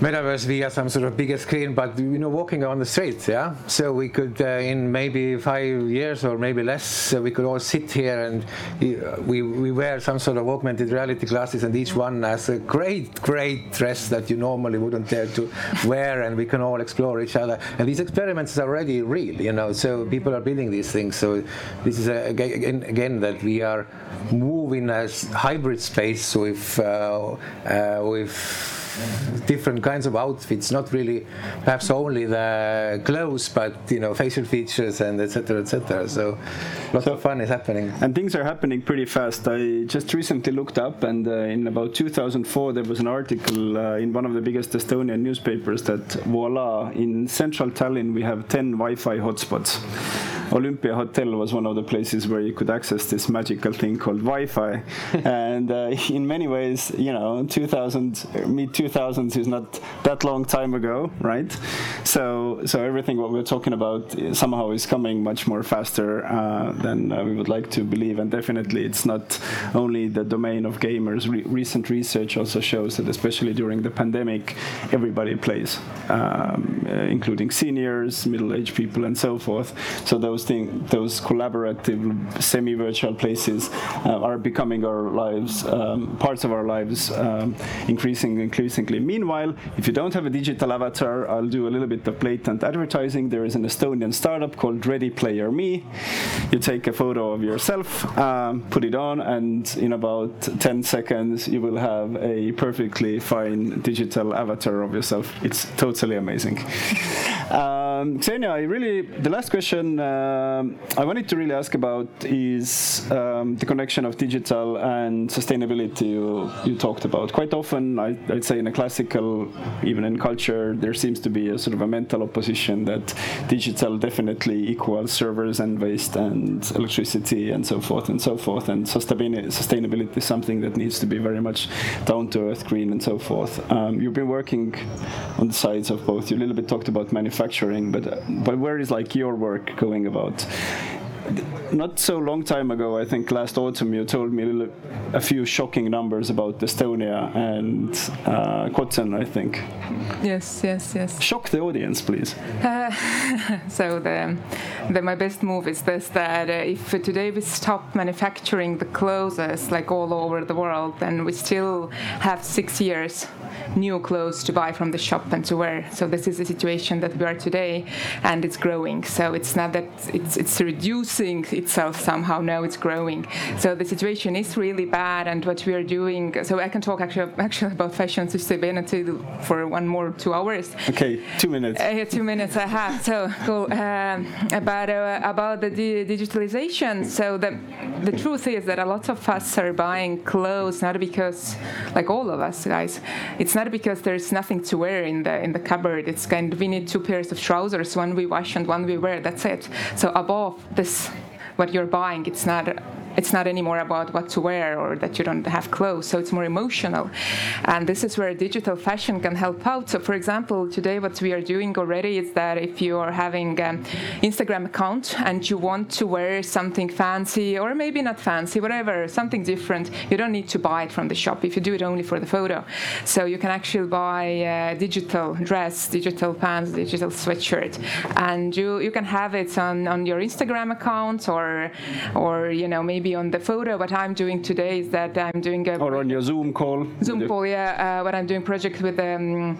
metaverse via some sort of bigger screen, but you know walking on the streets, yeah. So we could uh, in maybe five years or maybe less, we could all sit here and uh, we we wear some sort of augmented reality glasses, and each one has a great great dress that you normally wouldn't dare to <laughs> wear, and we can all explore each other. And these experiments are already real, you know, so people are building these things. So this is a, again, again that we are moving as hybrid space with, uh, uh, with different kinds of outfits, not really perhaps only the clothes, but you know facial features and etc. etc. So lots so, of fun is happening. And things are happening pretty fast. I just recently looked up, and uh, in about 2004 there was an article uh, in one of the biggest Estonian newspapers that voila, in central Tallinn we have 10 Wi-Fi hotspots. Olympia Hotel was one of the places where you could access this magical thing called Wi-Fi, <laughs> and uh, in many ways, you know, 2000 mid 2000s is not that long time ago, right? So, so everything what we're talking about somehow is coming much more faster uh, than uh, we would like to believe, and definitely it's not only the domain of gamers. Re recent research also shows that, especially during the pandemic, everybody plays, um, uh, including seniors, middle-aged people, and so forth. So those things, those collaborative, semi-virtual places uh, are becoming our lives, um, parts of our lives, um, increasing, increasing Meanwhile, if you don't have a digital avatar, I'll do a little bit of blatant advertising. There is an Estonian startup called Ready Player Me. You take a photo of yourself, um, put it on, and in about 10 seconds, you will have a perfectly fine digital avatar of yourself. It's totally amazing. <laughs> um, Xenia, I really, the last question um, I wanted to really ask about is um, the connection of digital and sustainability you, you talked about. Quite often, I, I'd say in a classical, even in culture, there seems to be a sort of a mental opposition that digital definitely equals servers and waste and electricity and so forth and so forth. And sustainability is something that needs to be very much down to earth, green, and so forth. Um, you've been working on the sides of both. You a little bit talked about manufacturing, but but where is like your work going about? Not so long time ago, I think last autumn, you told me a, little, a few shocking numbers about Estonia and uh, Kotsen, I think. Yes, yes, yes. Shock the audience, please. Uh, <laughs> so the, the, my best move is this: that uh, if today we stop manufacturing the clothes like all over the world, then we still have six years new clothes to buy from the shop and to wear. So this is the situation that we are today, and it's growing. So it's not that it's it's reducing itself somehow. Now it's growing. So the situation is really bad, and what we are doing. So I can talk actually actually about fashion sustainability for one more two hours. Okay, two minutes. Uh, two minutes I have. So cool. Um, about uh, about the di- digitalization. So the the truth is that a lot of us are buying clothes not because, like all of us guys, it's not because there's nothing to wear in the in the cupboard. It's kind of we need two pairs of trousers, one we wash and one we wear. That's it. So above this, what you're buying, it's not it's not anymore about what to wear or that you don't have clothes so it's more emotional. And this is where digital fashion can help out. So for example today what we are doing already is that if you are having an instagram account and you want to wear something fancy or maybe not fancy whatever something different you don't need to buy it from the shop. If you do it only for the photo. So you can actually buy a digital dress digital pants digital sweatshirt. And you you can have it on on your instagram account or or you know maybe on the photo. What I'm doing today is that I'm doing a or on your Zoom call. Zoom call, yeah. Uh, what I'm doing project with a um,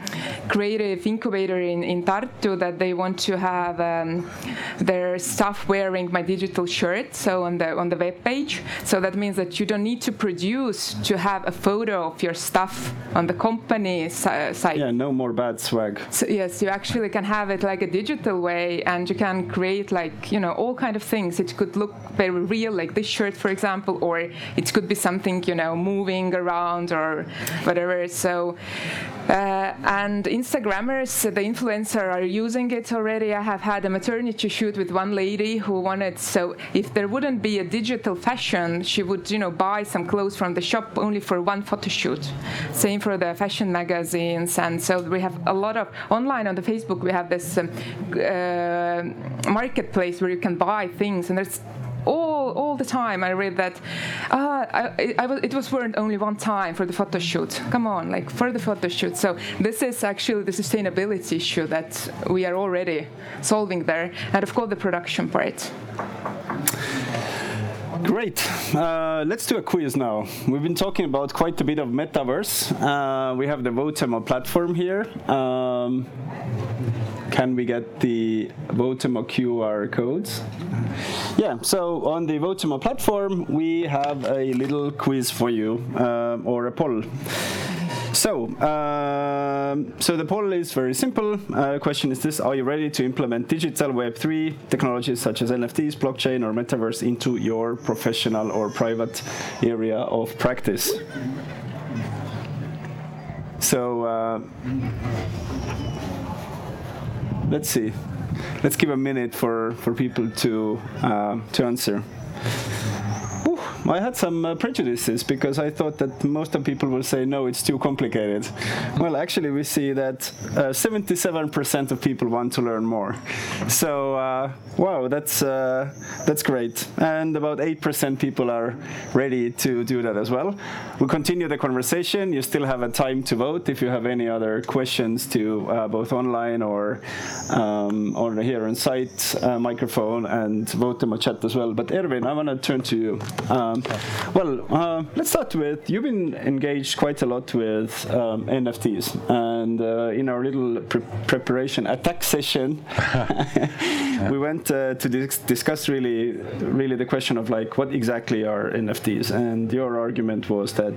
creative incubator in, in Tartu that they want to have um, their staff wearing my digital shirt. So on the on the web page. So that means that you don't need to produce to have a photo of your stuff on the company si- site. Yeah, no more bad swag. So yes, you actually can have it like a digital way, and you can create like you know all kind of things. It could look very real, like this shirt, for example, or it could be something you know moving around or whatever. So. Uh, and Instagrammers, the influencer, are using it already. I have had a maternity shoot with one lady who wanted. So if there wouldn't be a digital fashion, she would, you know, buy some clothes from the shop only for one photo shoot. Same for the fashion magazines, and so we have a lot of online on the Facebook. We have this um, uh, marketplace where you can buy things, and there's all all the time I read that uh, I, I it was worn only one time for the photo shoot. Come on, like for the photo shoot. So this is actually the sustainability issue that we are already solving there, and of course the production part. Great. Uh, let's do a quiz now. We've been talking about quite a bit of metaverse. Uh, we have the Votemo platform here. Um, can we get the Votemo QR codes? Yeah, so on the Votemo platform, we have a little quiz for you, um, or a poll. So, um, so the poll is very simple. Uh, question is this: Are you ready to implement digital Web3 technologies such as NFTs, blockchain, or metaverse into your professional or private area of practice? So, uh, let's see. Let's give a minute for, for people to uh, to answer. I had some uh, prejudices because I thought that most of people will say no, it's too complicated. <laughs> Well, actually, we see that 77% of people want to learn more. So, uh, wow, that's uh, that's great. And about 8% people are ready to do that as well. We'll continue the conversation. You still have a time to vote if you have any other questions to uh, both online or um, or here on site uh, microphone and vote in my chat as well. But Erwin, I want to turn to you. Um, well, uh, let's start with you've been engaged quite a lot with um, NFTs, and uh, in our little pre preparation attack session, <laughs> <laughs> we went uh, to dis discuss really, really the question of like what exactly are NFTs, and your argument was that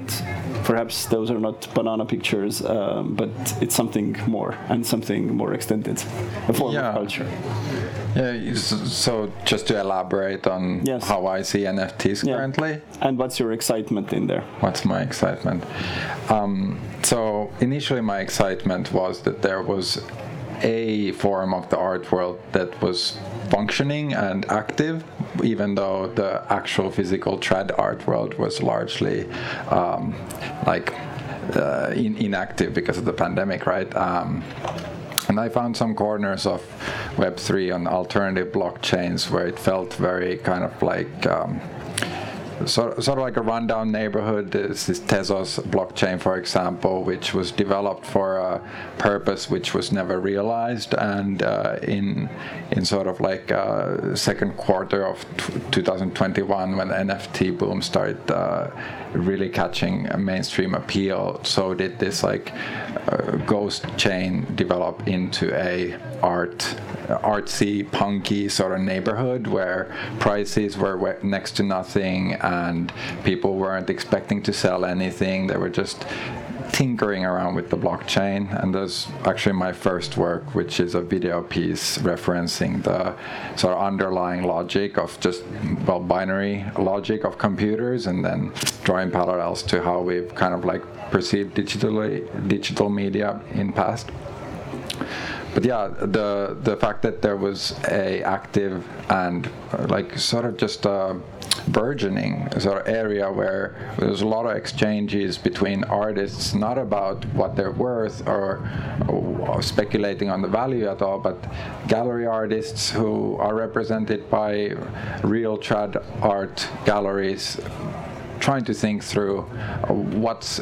perhaps those are not banana pictures, um, but it's something more and something more extended, a form Yeah. of culture. Yeah, so just to elaborate on Yes. how I see NFTs Yeah. currently, And what's your excitement in there? what's my excitement? Um, so initially, my excitement was that there was a form of the art world that was functioning and active, even though the actual physical trad art world was largely um, like uh, in, inactive because of the pandemic, right? Um, and I found some corners of Web3 on alternative blockchains where it felt very kind of like um, sort, sort of like a rundown neighborhood. This Tezos blockchain, for example, which was developed for a purpose which was never realized, and uh, in in sort of like uh, second quarter of t- 2021, when the NFT boom started uh, really catching a mainstream appeal, so did this like uh, ghost chain develop into a art artsy, punky sort of neighborhood where prices were next to nothing and people weren't expecting to sell anything. They were just tinkering around with the blockchain, and there's actually my first work, which is a video piece referencing the sort of underlying logic of just well binary logic of computers, and then drawing parallels to how we've kind of like perceived digitally digital media in past but yeah, the the fact that there was a active and uh, like sort of just a burgeoning sort of area where there's a lot of exchanges between artists, not about what they're worth or, or speculating on the value at all, but gallery artists who are represented by real trad art galleries trying to think through uh, what's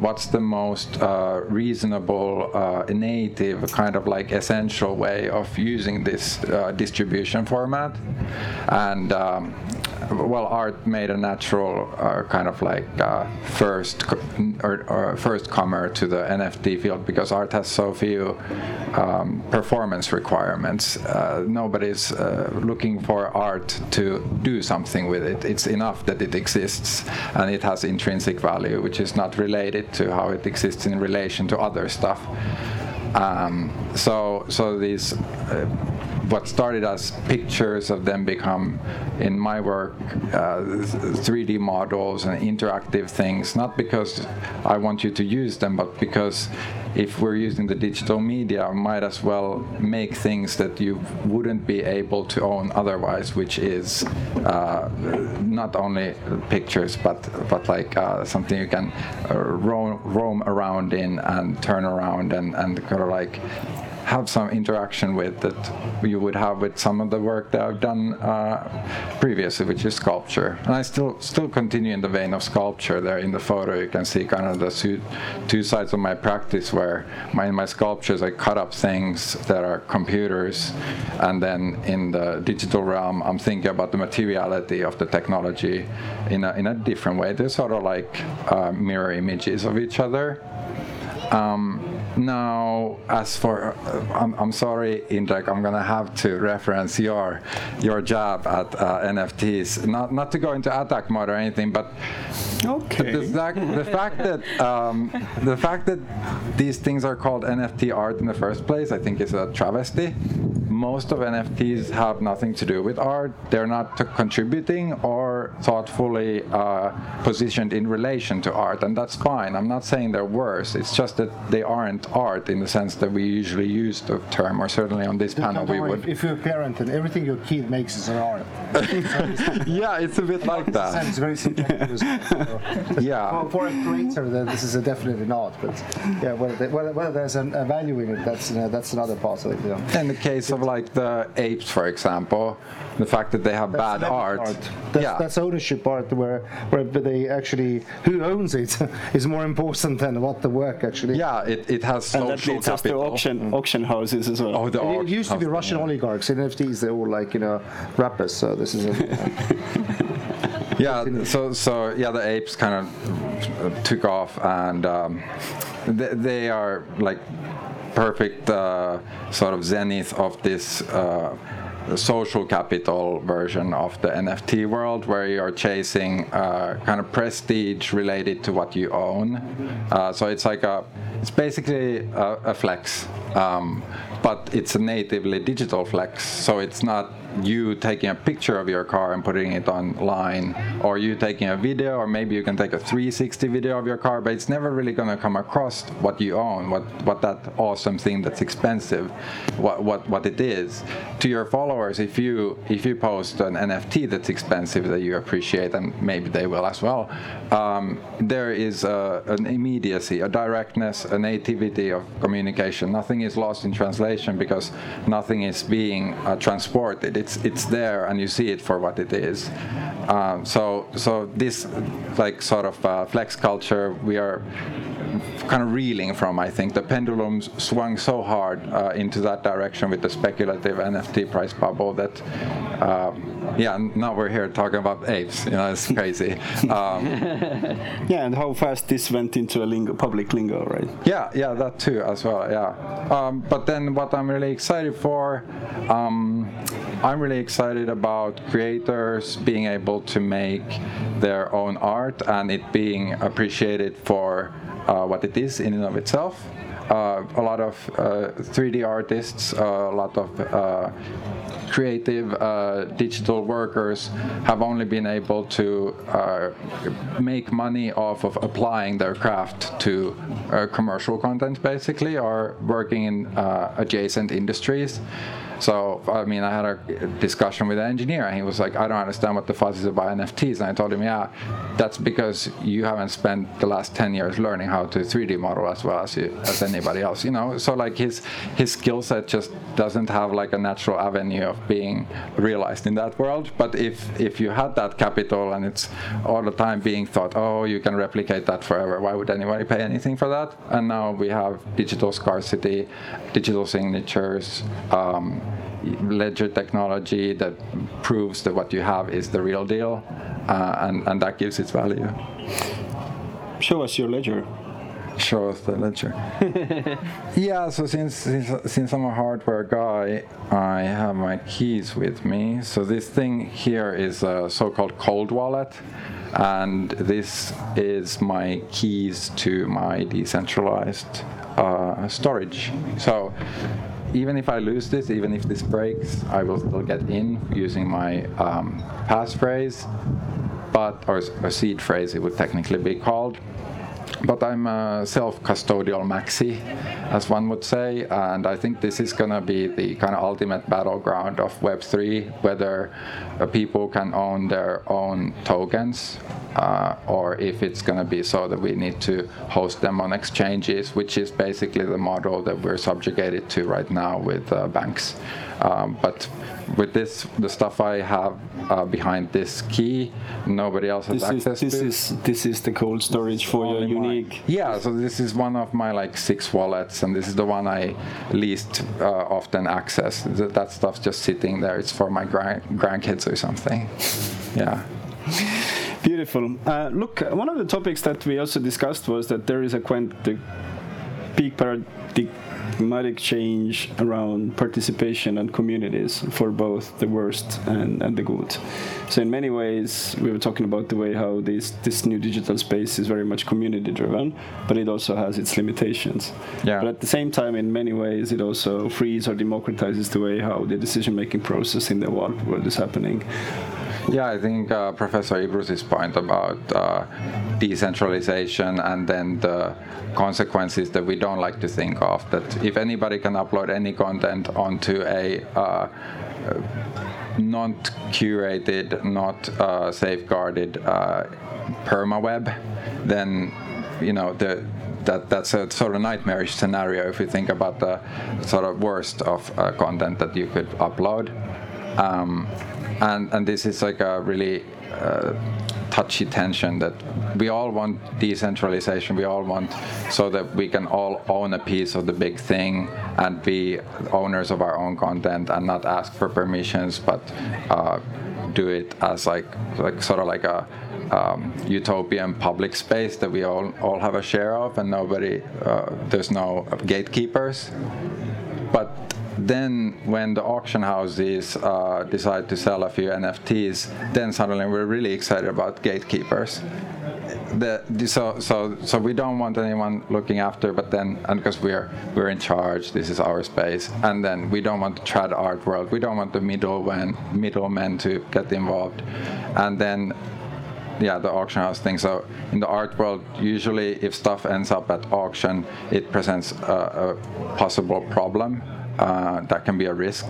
what's the most uh, reasonable, uh, native, kind of like essential way of using this uh, distribution format, and um, well, art made a natural uh, kind of like uh, first co- or, or first comer to the NFT field because art has so few um, performance requirements. Nobody's looking for art to do something with it. It's enough that it exists and it has intrinsic value, which is not related to how it exists in relation to other stuff. Um, so, so these uh, what started as pictures have then become, in my work, uh, 3D models and interactive things. Not because I want you to use them, but because if we're using the digital media, I might as well make things that you wouldn't be able to own otherwise, which is uh, not only pictures, but but like uh, something you can uh, roam, roam around in and turn around and, and kind of like have some interaction with that you would have with some of the work that I've done uh, previously, which is sculpture. And I still still continue in the vein of sculpture. There in the photo, you can see kind of the two sides of my practice, where my, in my sculptures I cut up things that are computers, and then in the digital realm, I'm thinking about the materiality of the technology in a, in a different way. They're sort of like uh, mirror images of each other. Um, now, as for, uh, I'm, I'm sorry, Indrek, I'm gonna have to reference your your job at uh, NFTs. Not not to go into attack mode or anything, but okay. the, fact, the fact that um, the fact that these things are called NFT art in the first place, I think, is a travesty. Most of NFTs have nothing to do with art. They're not contributing or thoughtfully uh, positioned in relation to art, and that's fine. I'm not saying they're worse. It's just that they aren't art in the sense that we usually use the term, or certainly on this panel we would. If you're a parent and everything your kid makes is an art. <laughs> yeah, it's a bit like that. It's very subjective as well. So <laughs> yeah. For, a creator, this is a definitely not. But yeah, whether, whether, whether there's a, a, value in it, that's uh, that's another part of it. Yeah. In the case of like the apes, for example, the fact that they have that's bad art. art. That's, yeah. that's ownership art, where where they actually who owns it <laughs> is more important than what the work actually. Yeah, it, it has social and that leads us to capital. auction auction houses as well. Oh, the It, it used to be house, Russian yeah. oligarchs. In NFTs, they're all like you know rappers. So this is. A, <laughs> <laughs> Yeah, so so yeah, the apes kind of took off, and um, they, they are like perfect uh, sort of zenith of this. Uh, social capital version of the NFT world, where you are chasing uh, kind of prestige related to what you own. Uh, so it's like a, it's basically a, a flex, um, but it's a natively digital flex. So it's not you taking a picture of your car and putting it online, or you taking a video, or maybe you can take a 360 video of your car, but it's never really going to come across what you own, what what that awesome thing that's expensive, what what what it is. To your followers, if you if you post an NFT that's expensive that you appreciate, and maybe they will as well, um, there is a, an immediacy, a directness, a nativity of communication. Nothing is lost in translation because nothing is being uh, transported it's it's there and you see it for what it is. Um, so so this like sort of uh, flex culture we are kind of reeling from. I think the pendulum swung so hard uh, into that direction with the speculative NFT price bubble that. Um, yeah, now we're here talking about apes. You know, it's crazy. <laughs> Um, yeah, and how fast this went into a lingo, public lingo, right? Yeah, yeah, that too as well. Yeah, um, but then what I'm really excited for, um, I'm really excited about creators being able to make their own art and it being appreciated for uh, what it is in and of itself. Uh, a lot of uh, 3D artists, uh, a lot of uh, creative uh, digital workers have only been able to uh, make money off of applying their craft to commercial content, basically, or working in adjacent industries. So, I mean, I had a discussion with an engineer, and he was like, I don't understand what the fuss is about NFTs. And I told him, yeah, that's because you haven't spent the last 10 years learning how to 3D model as well as, you, as anybody else, you know? So, like, his, his skill set just doesn't have, like, a natural avenue of being realized in that world. But if, if you had that capital and it's all the time being thought, oh, you can replicate that forever, why would anybody pay anything for that? And now we have digital scarcity, digital signatures, um, ledger technology that proves that what you have is the real deal, uh, and, and that gives its value. Show us your ledger. Show us the ledger. <laughs> yeah, so since, since since I'm a hardware guy, I have my keys with me. So this thing here is a so-called cold wallet, and this is my keys to my decentralized uh, storage. So even if I lose this, even if this breaks, I will still get in using my um, passphrase, but or, or seed phrase it would technically be called. But I'm a self-custodial maxi, as one would say, and I think this is going to be the kind of ultimate battleground of Web3, whether uh, people can own their own tokens, uh, or if it's going to be so that we need to host them on exchanges, which is basically the model that we're subjugated to right now with uh, banks. Um, but with this, the stuff I have uh, behind this key, nobody else has This is this to. is this is the cold storage for your unique. Yeah, so this is one of my like six wallets, and this is the one I least uh, often access. Th- That stuff's just sitting there. It's for my grand- grandkids or something. Yeah. Beautiful. Uh, look, one of the topics that we also discussed was that there is a quite the big paradigmatic change around participation and communities for both the worst and, and the good. So in many ways, we were talking about the way how this this new digital space is very much community driven, but it also has its limitations. Yeah. But at the same time, in many ways, it also frees or democratizes the way how the decision making process in the world, world is happening. Yeah, I think uh, Professor Ibrus's point about uh, decentralization and then the consequences that we don't like to think of. That if anybody can upload any content onto a uh, not curated, not uh, safeguarded uh, permaweb, then you know the that that's a sort of nightmarish scenario if you think about the sort of worst of uh, content that you could upload. Um, and and this is like a really uh, touchy tension that we all want decentralization. We all want so that we can all own a piece of the big thing and be owners of our own content and not ask for permissions, but uh, do it as like like sort of like a um, utopian public space that we all all have a share of, and nobody uh, there's no gatekeepers. But then when the auction houses uh, decide to sell a few NFTs, then suddenly we're really excited about gatekeepers. The, the- so, so, so we don't want anyone looking after, but then, and because we're we're in charge, this is our space, and then we don't want to trad art world. We don't want the middlemen middlemen to get involved, and then yeah, the auction house thing. So in the art world, usually if stuff ends up at auction, it presents a, a possible problem uh, that can be a risk.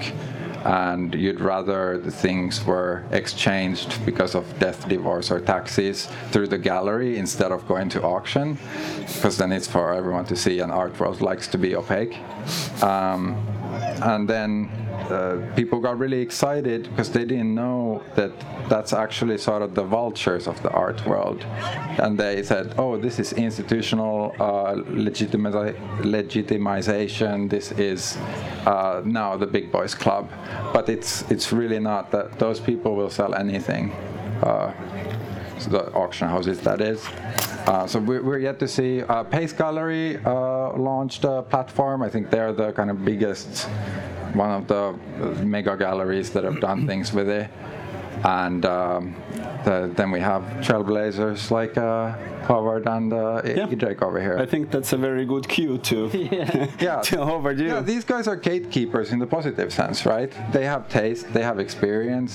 And you'd rather the things were exchanged because of death, divorce, or taxes through the gallery instead of going to auction, because then it's for everyone to see, and art world likes to be opaque. Um, and then uh, people got really excited because they didn't know that that's actually sort of the vultures of the art world. And they said, oh, this is institutional uh, legitimi- legitimization, this is uh, now the big boys club. But it's, it's really not that those people will sell anything. The auction houses, that is. Uh, so we're, we're yet to see. Uh, Pace Gallery uh, launched a platform. I think they're the kind of biggest, one of the uh, mega galleries that have done things with it. and um, the, then we have trailblazers like uh, Howard and uh, Yeah. Over here. I think that's a very good cue to <laughs> <laughs> yeah, to Howard. You. yeah, these guys are gatekeepers in the positive sense, right? They have taste, they have experience,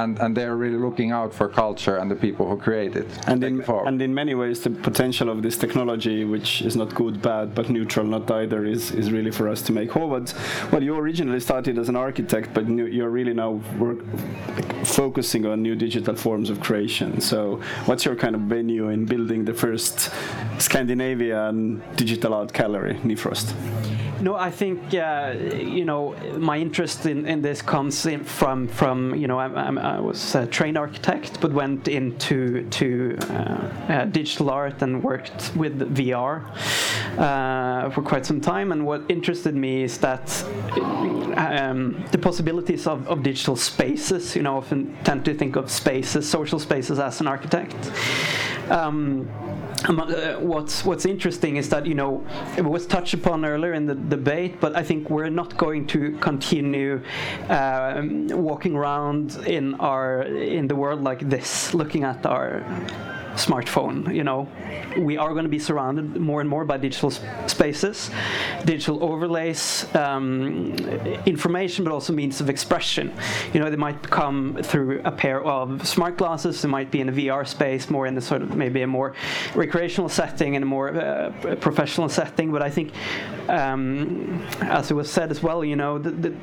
and, and they're really looking out for culture and the people who create it. and in, forward. and in many ways, the potential of this technology, which is not good, bad, but neutral, not either, is, is really for us to make. Howard, well, you originally started as an architect, but you- you're really now work, focusing on new digital forms of creation. So, what's your kind of venue in building the first Scandinavian digital art gallery, Nifrost? No, I think uh, you know my interest in, in this comes in from from you know I'm, I'm, I was a trained architect, but went into to uh, uh, digital art and worked with VR uh, for quite some time. And what interested me is that um, the possibilities of, of digital spaces. You know, often tend to think of spaces, social spaces, as an architect. Um, what's what's interesting is that you know it was touched upon earlier in the debate, but I think we're not going to continue um, walking around in our in the world like this, looking at our smartphone. You know, we are going to be surrounded more and more by digital spaces, digital overlays, um, information, but also means of expression. You know, they might come through a pair of smart glasses. They might be in a VR space, more in the sort of maybe a more recreational setting and a more uh, professional setting. But I think, um, as it was said as well, you know, the, the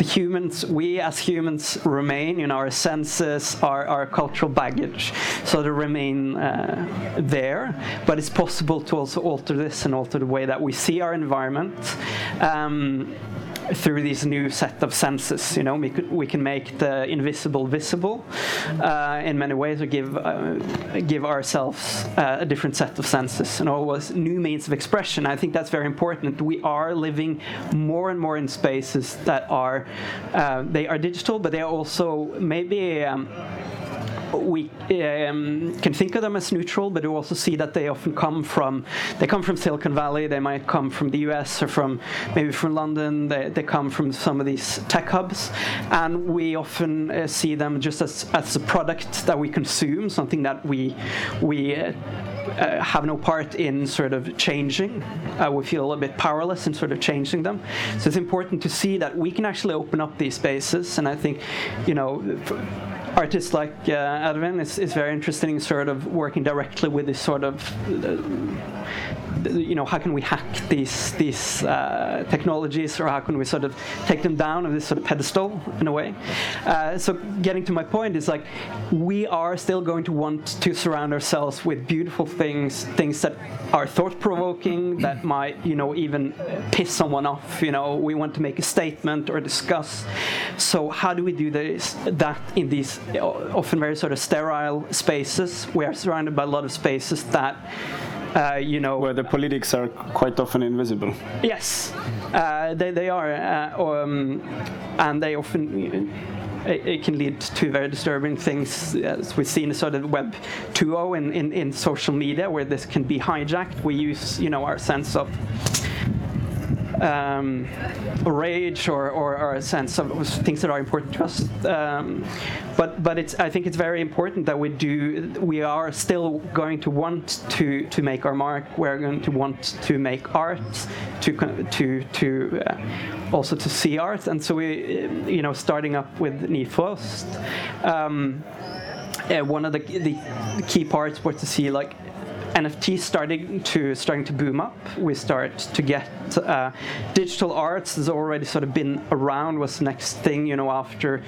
the humans, we as humans remain, you know, our senses, our, our cultural baggage, so they remain uh, there. But it's possible to also alter this and alter the way that we see our environment. Um, through these new set of senses, you know, we, could, we can make the invisible visible uh, in many ways, or give uh, give ourselves uh, a different set of senses and always new means of expression. I think that's very important. We are living more and more in spaces that are uh, they are digital, but they are also maybe. Um, we um, can think of them as neutral, but you also see that they often come from they come from Silicon Valley. They might come from the U.S. or from maybe from London. They, they come from some of these tech hubs, and we often uh, see them just as, as a product that we consume, something that we we. Uh, uh, have no part in sort of changing. Uh, we feel a bit powerless in sort of changing them. So it's important to see that we can actually open up these spaces. And I think, you know, artists like uh, is, is very interested in sort of working directly with this sort of uh, you know how can we hack these these uh, technologies or how can we sort of take them down on this sort of pedestal in a way? Uh, so getting to my point is like we are still going to want to surround ourselves with beautiful things things that are thought-provoking <clears throat> that might you know even piss someone off you know. We want to make a statement or discuss. So how do we do this that in these often very sort of sterile spaces? We are surrounded by a lot of spaces that <laughs> uh, you know, Where the politics are quite often invisible. yes, uh, they, they are, uh, um, and they often. It, it can lead to very disturbing things, as we've seen in sort of Web 2.0 in, in, in social media, where this can be hijacked. We use, you know, our sense of um, rage or, or, or a sense of things that are important to us. Um, but but it's I think it's very important that we do. We are still going to want to to make our mark. We're going to want to make art, to to to uh, also to see art. And so we, uh, you know, starting up with Nifrost. Um, uh, one of the, the key parts was to see like NFT starting to starting to boom up. We start to get uh, digital arts has already sort of been around. Was the next thing you know after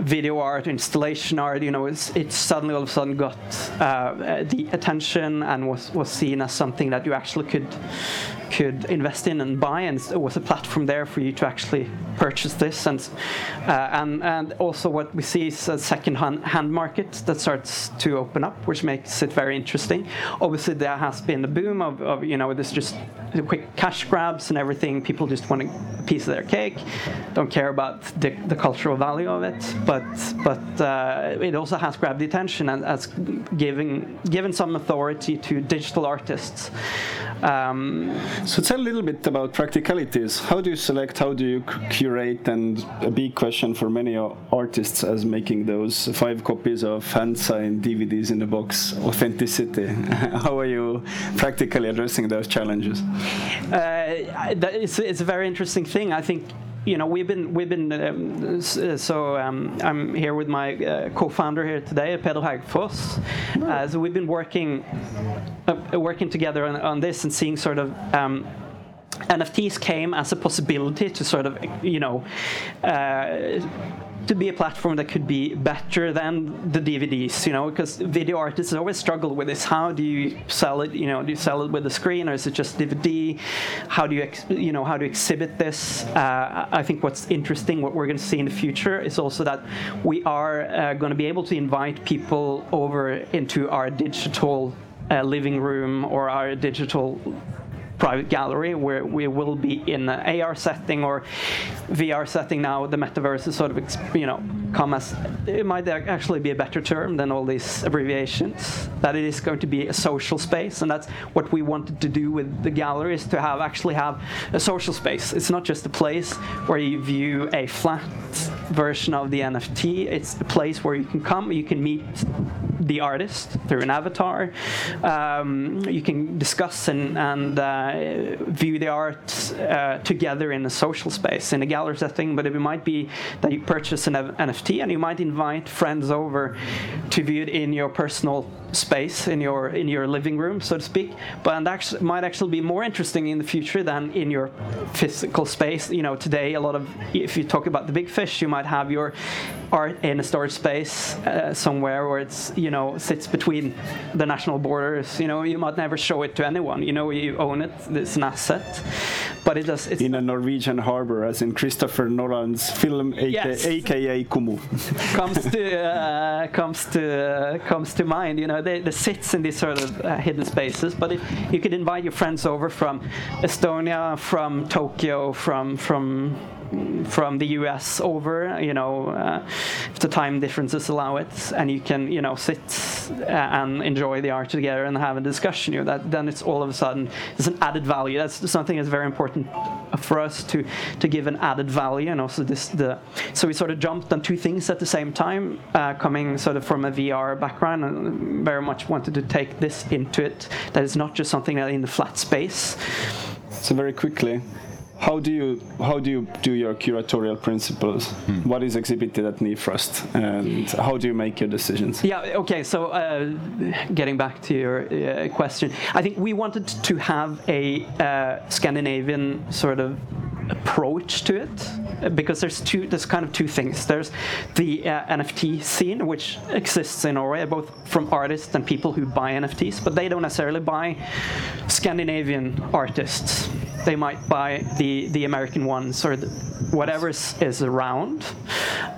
video art, installation art. You know, it's, it's suddenly all of a sudden got uh, the attention and was was seen as something that you actually could could invest in and buy, and it was a platform there for you to actually purchase this. And uh, and and also what we see is a second hand, hand market that starts to open up, which makes it very interesting. Obviously, there has been a boom of, of you know this just quick cash grabs and everything. People just want a piece of their cake, don't care about the, the cultural value of it. But but uh, it also has grabbed the attention and has giving given some authority to digital artists. Um, So tell a little bit about practicalities. How do you select? How do you curate? And a big question for many artists as making those five copies of hand-signed DVDs in the box. Authenticity. <laughs> how are you practically addressing those challenges? Uh, is, it's a very interesting thing. I think you know we've been we've been um, uh, so um, I'm here with my uh, co-founder here today, Pedro Hagfoss. Uh, so we've been working uh, working together on, on this and seeing sort of. Um, NFTs came as a possibility to sort of, you know, uh, to be a platform that could be better than the DVDs, you know, because video artists always struggle with this. How do you sell it? You know, do you sell it with a screen or is it just DVD? How do you, ex- you know, how do you exhibit this? Uh, I think what's interesting, what we're going to see in the future, is also that we are uh, going to be able to invite people over into our digital uh, living room or our digital private gallery where we will be in an AR setting or VR setting now. The metaverse is sort of, you know, come as it might actually be a better term than all these abbreviations. That it is going to be a social space, and that's what we wanted to do with the gallery is to have actually have a social space. It's not just a place where you view a flat version of the NFT. It's a place where you can come, you can meet the artist through an avatar. Um, you can discuss and, and uh, view the art uh, together in a social space, in a gallery setting. But it might be that you purchase an F- NFT and you might invite friends over to view it in your personal space, in your in your living room, so to speak. But actually might actually be more interesting in the future than in your physical space. You know, today a lot of if you talk about the big fish, you might have your art in a storage space uh, somewhere where it's you know sits between the national borders. You know, you might never show it to anyone. You know, you own it. It's an asset, but it does. It's In a Norwegian harbor, as in Christopher Nolan's film, aka, Yes. AKA Kumu. <laughs> comes to uh, comes to uh, comes to mind. You know, they, they sits in these sort of uh, hidden spaces. But it, you could invite your friends over from Estonia, from Tokyo, from from from the US over, you know, uh, if the time differences allow it, and you can, you know, sit uh, and enjoy the art together and have a discussion. You know, that then it's all of a sudden it's an added value. That's something that's very important for us to to give an added value, and also this the so we sort of jumped on two things at the same time, uh, coming sort of from a VR background, and very much wanted to take this into it. That it's not just something that in the flat space. So very quickly, how do you how do you do your curatorial principles? What is exhibited at Nifrost, and how do you make your decisions? Yeah. Okay. So, uh, getting back to your uh, question, I think we wanted to have a uh, Scandinavian sort of approach to it because there's two there's kind of two things. There's the uh, nft scene which exists in norway both from artists and people who buy nfts but they don't necessarily buy scandinavian artists. They might buy the the american ones or the, whatever is, is around.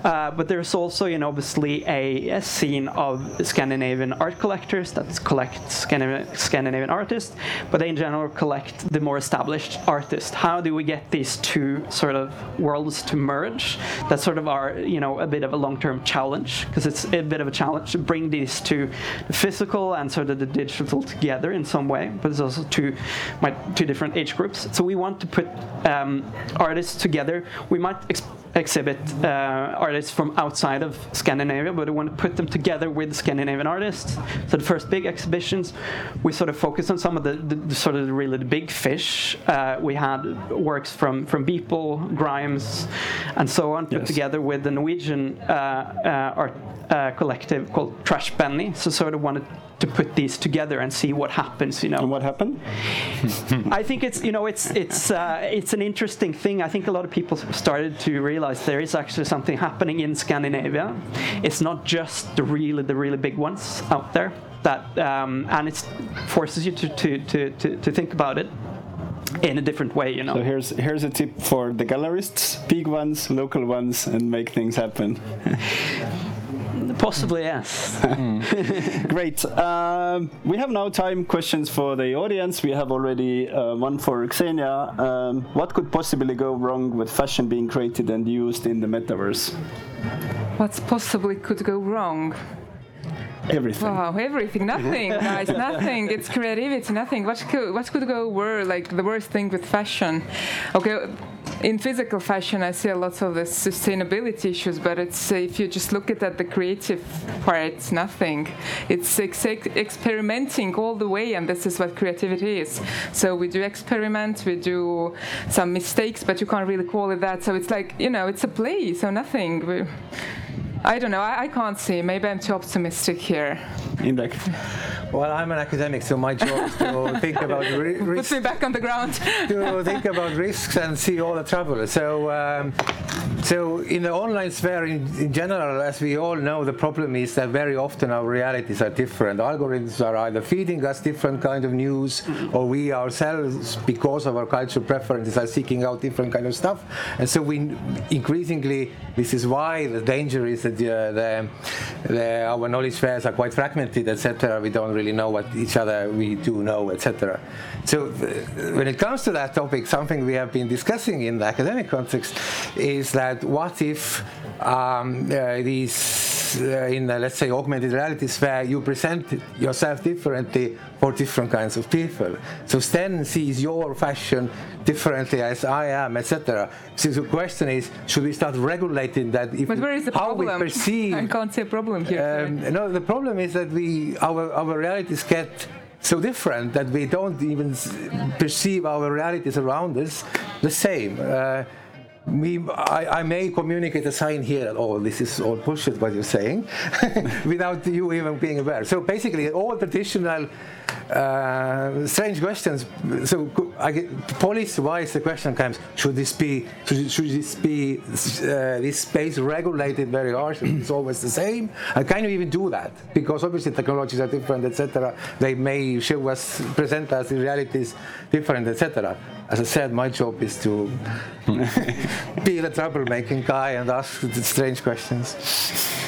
Uh, but there's also you know obviously a, a scene of scandinavian art collectors that collect Scandinavian, Scandinavian artists but they in general collect the more established artists. How do we get these two sort of worlds to merge that's sort of our you know a bit of a long-term challenge because it's a bit of a challenge to bring these two physical and sort of the digital together in some way but it's also two my two different age groups. So we want to put um, artists together. We might ex- exhibit uh, artists from outside of Scandinavia, but we want to put them together with Scandinavian artists. So the first big exhibitions, we sort of focus on some of the, the, the sort of the really the big fish. Uh, we had works from from Beeple, Grimes, and so on, put Yes. together with the Norwegian uh, uh, art uh, collective called Trash Benny. So sort of wanted to put these together and see what happens. You know, And what happened? I think it's you know it's it's uh, it's an interesting thing. I think a lot of people started to realize there is actually something happening in Scandinavia. It's not just the really the really big ones out there that um, and it forces you to, to, to, to, to think about it in a different way. You know. So here's here's a tip for the gallerists: big ones, local ones, and make things happen. <laughs> Possibly yes. <laughs> Great. Um, we have now time questions for the audience. We have already uh, one for Xenia. Um, what could possibly go wrong with fashion being created and used in the metaverse? What possibly could go wrong? everything. Wow, everything, nothing, <laughs> guys, nothing. It's creativity, nothing. What could what could go worse? Like the worst thing with fashion. Okay, in physical fashion, I see a lot of the sustainability issues, but it's if you just look at the creative part, it's nothing. It's ex- experimenting all the way, and this is what creativity is. So we do experiment, we do some mistakes, but you can't really call it that. So it's like you know, it's a play, so nothing. We, I don't know. I, I can't see. Maybe I'm too optimistic here. Indrek. Well, I'm an academic, so my job is to think about ri- <laughs> Put risks, me back on the ground. <laughs> to think about risks and see all the trouble. So, um, so in the online sphere in, in general, as we all know, the problem is that very often our realities are different. Algorithms are either feeding us different kind of news, or we ourselves, because of our cultural preferences, are seeking out different kind of stuff. And so we increasingly, this is why the danger is that uh, the, the, our knowledge spheres are quite fragmented, etc. We don't really know what each other we do know, etc. So uh, when it comes to that topic, something we have been discussing in the academic context is that what if um, uh, these uh, in let's say augmented realities where you present yourself differently for different kinds of people. So Sten sees your fashion differently as I am, etc. So the question is, should we start regulating that? If But where is the how problem? we perceive <laughs> I can't see a problem here. um, no, the problem is that we our our realities get so different that we don't even perceive our realities around us the same. Uh, we, I, I may communicate a sign here oh this is all bullshit what you're saying <laughs> without you even being aware. So basically all traditional uh, strange questions. So police-wise, the question comes: Should this be? Should, should this be? Uh, this space regulated very harshly? It's always the same. I can't even do that because obviously technologies are different, etc. They may show us, present us in realities different, etc. As I said, my job is to <laughs> be the troublemaking guy and ask the strange questions.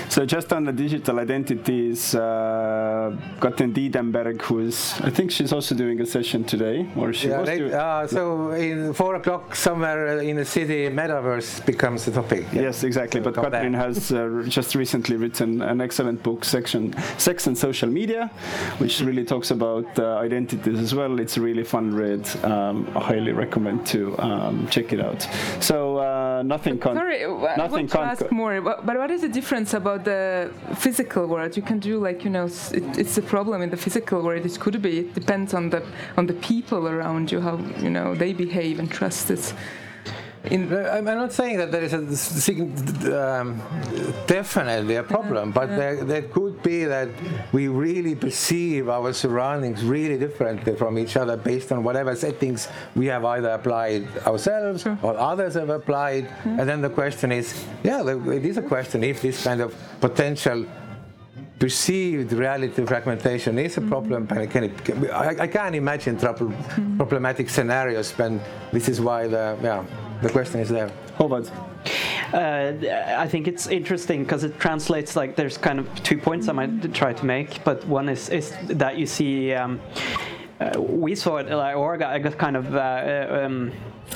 So just on the digital identities, uh, Katrin Diedenberg, who's I think she's also doing a session today, or she Yeah, was they- doing. uh, so in four o'clock somewhere in the city, metaverse becomes the topic. Yes, exactly. But Come. Katrin has uh, just recently written an excellent book, section "Sex and Social Media," which really talks about uh, identities as well. It's a really fun read. Um, I highly recommend to um, check it out. So uh, nothing. Con- Sorry, I want nothing. to con- ask more. But, but what is the difference about the physical world? You can do like you know, it, it's a problem in the physical world. It could be. It depends on the on the people around you, how you know they behave and trust it. In I'm not saying that there is a um, definitely a problem, but there, there could be that we really perceive our surroundings really differently from each other based on whatever settings we have either applied ourselves or others have applied. And then the question is, yeah, it is a question if this kind of potential perceived reality fragmentation is a problem. and Can it, can, I, I can't imagine trouble, problematic scenarios, and this is why the yeah the question is there. Håvard. Uh, I think it's interesting because it translates like there's kind of two points I might try to make, but one is is that you see. Um, uh, we saw it, like, or I got kind of uh, um,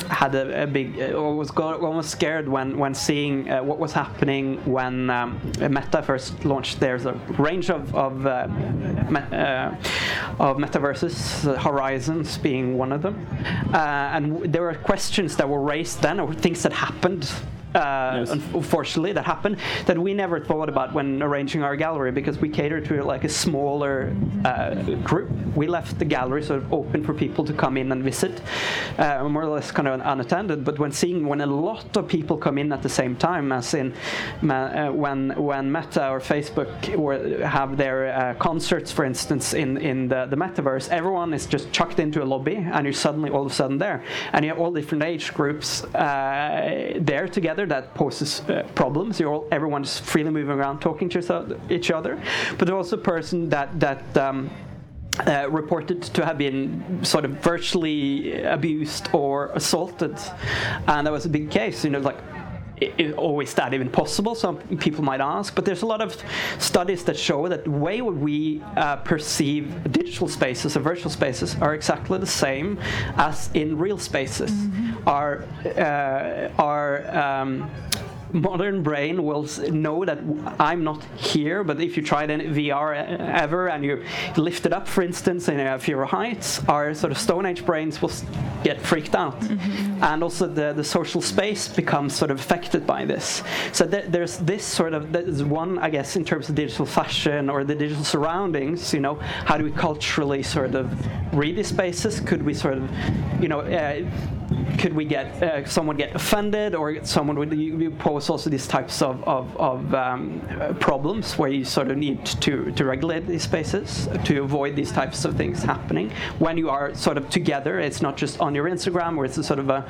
had a, a big, uh, or was almost scared when when seeing uh, what was happening when um, Meta first launched. There's a range of of, uh, me- uh, of metaverses, uh, Horizons being one of them, and w- there were questions that were raised then, or things that happened uh, Yes. unfortunately that happened that we never thought about when arranging our gallery because we cater to like a smaller uh, group. We left the gallery sort of open for people to come in and visit, uh, more or less kind of unattended. But when seeing when a lot of people come in at the same time, as in uh, when when Meta or Facebook or have their uh, concerts, for instance, in in the, the metaverse, everyone is just chucked into a lobby, and you're suddenly all of a sudden there, and you have all different age groups uh, there together. That poses uh, problems. You're all freely moving around, talking to each other- but there's also a person that that. Um, uh, reported to have been sort of virtually abused or assaulted, and that was a big case. You know, like is that even possible? Some people might ask, but there's a lot of studies that show that the way we uh, perceive digital spaces or virtual spaces are exactly the same as in real spaces. Our uh, our um, <laughs> modern brain will know that I'm not here, but if you try it in VR ever and you lift it up, for instance, in a fewer heights, our sort of Stone Age brains will get freaked out. And also the, the social space becomes sort of affected by this. So there, there's this sort of, there's one, I guess, in terms of digital fashion or the digital surroundings, you know, how do we culturally sort of read these spaces? Could we sort of, you know, uh, could we get uh, someone get offended or someone would you, you pose also these types of, of, of um, problems where you sort of need to, to regulate these spaces to avoid these types of things happening when you are sort of together it's not just on your instagram or it's a sort of a,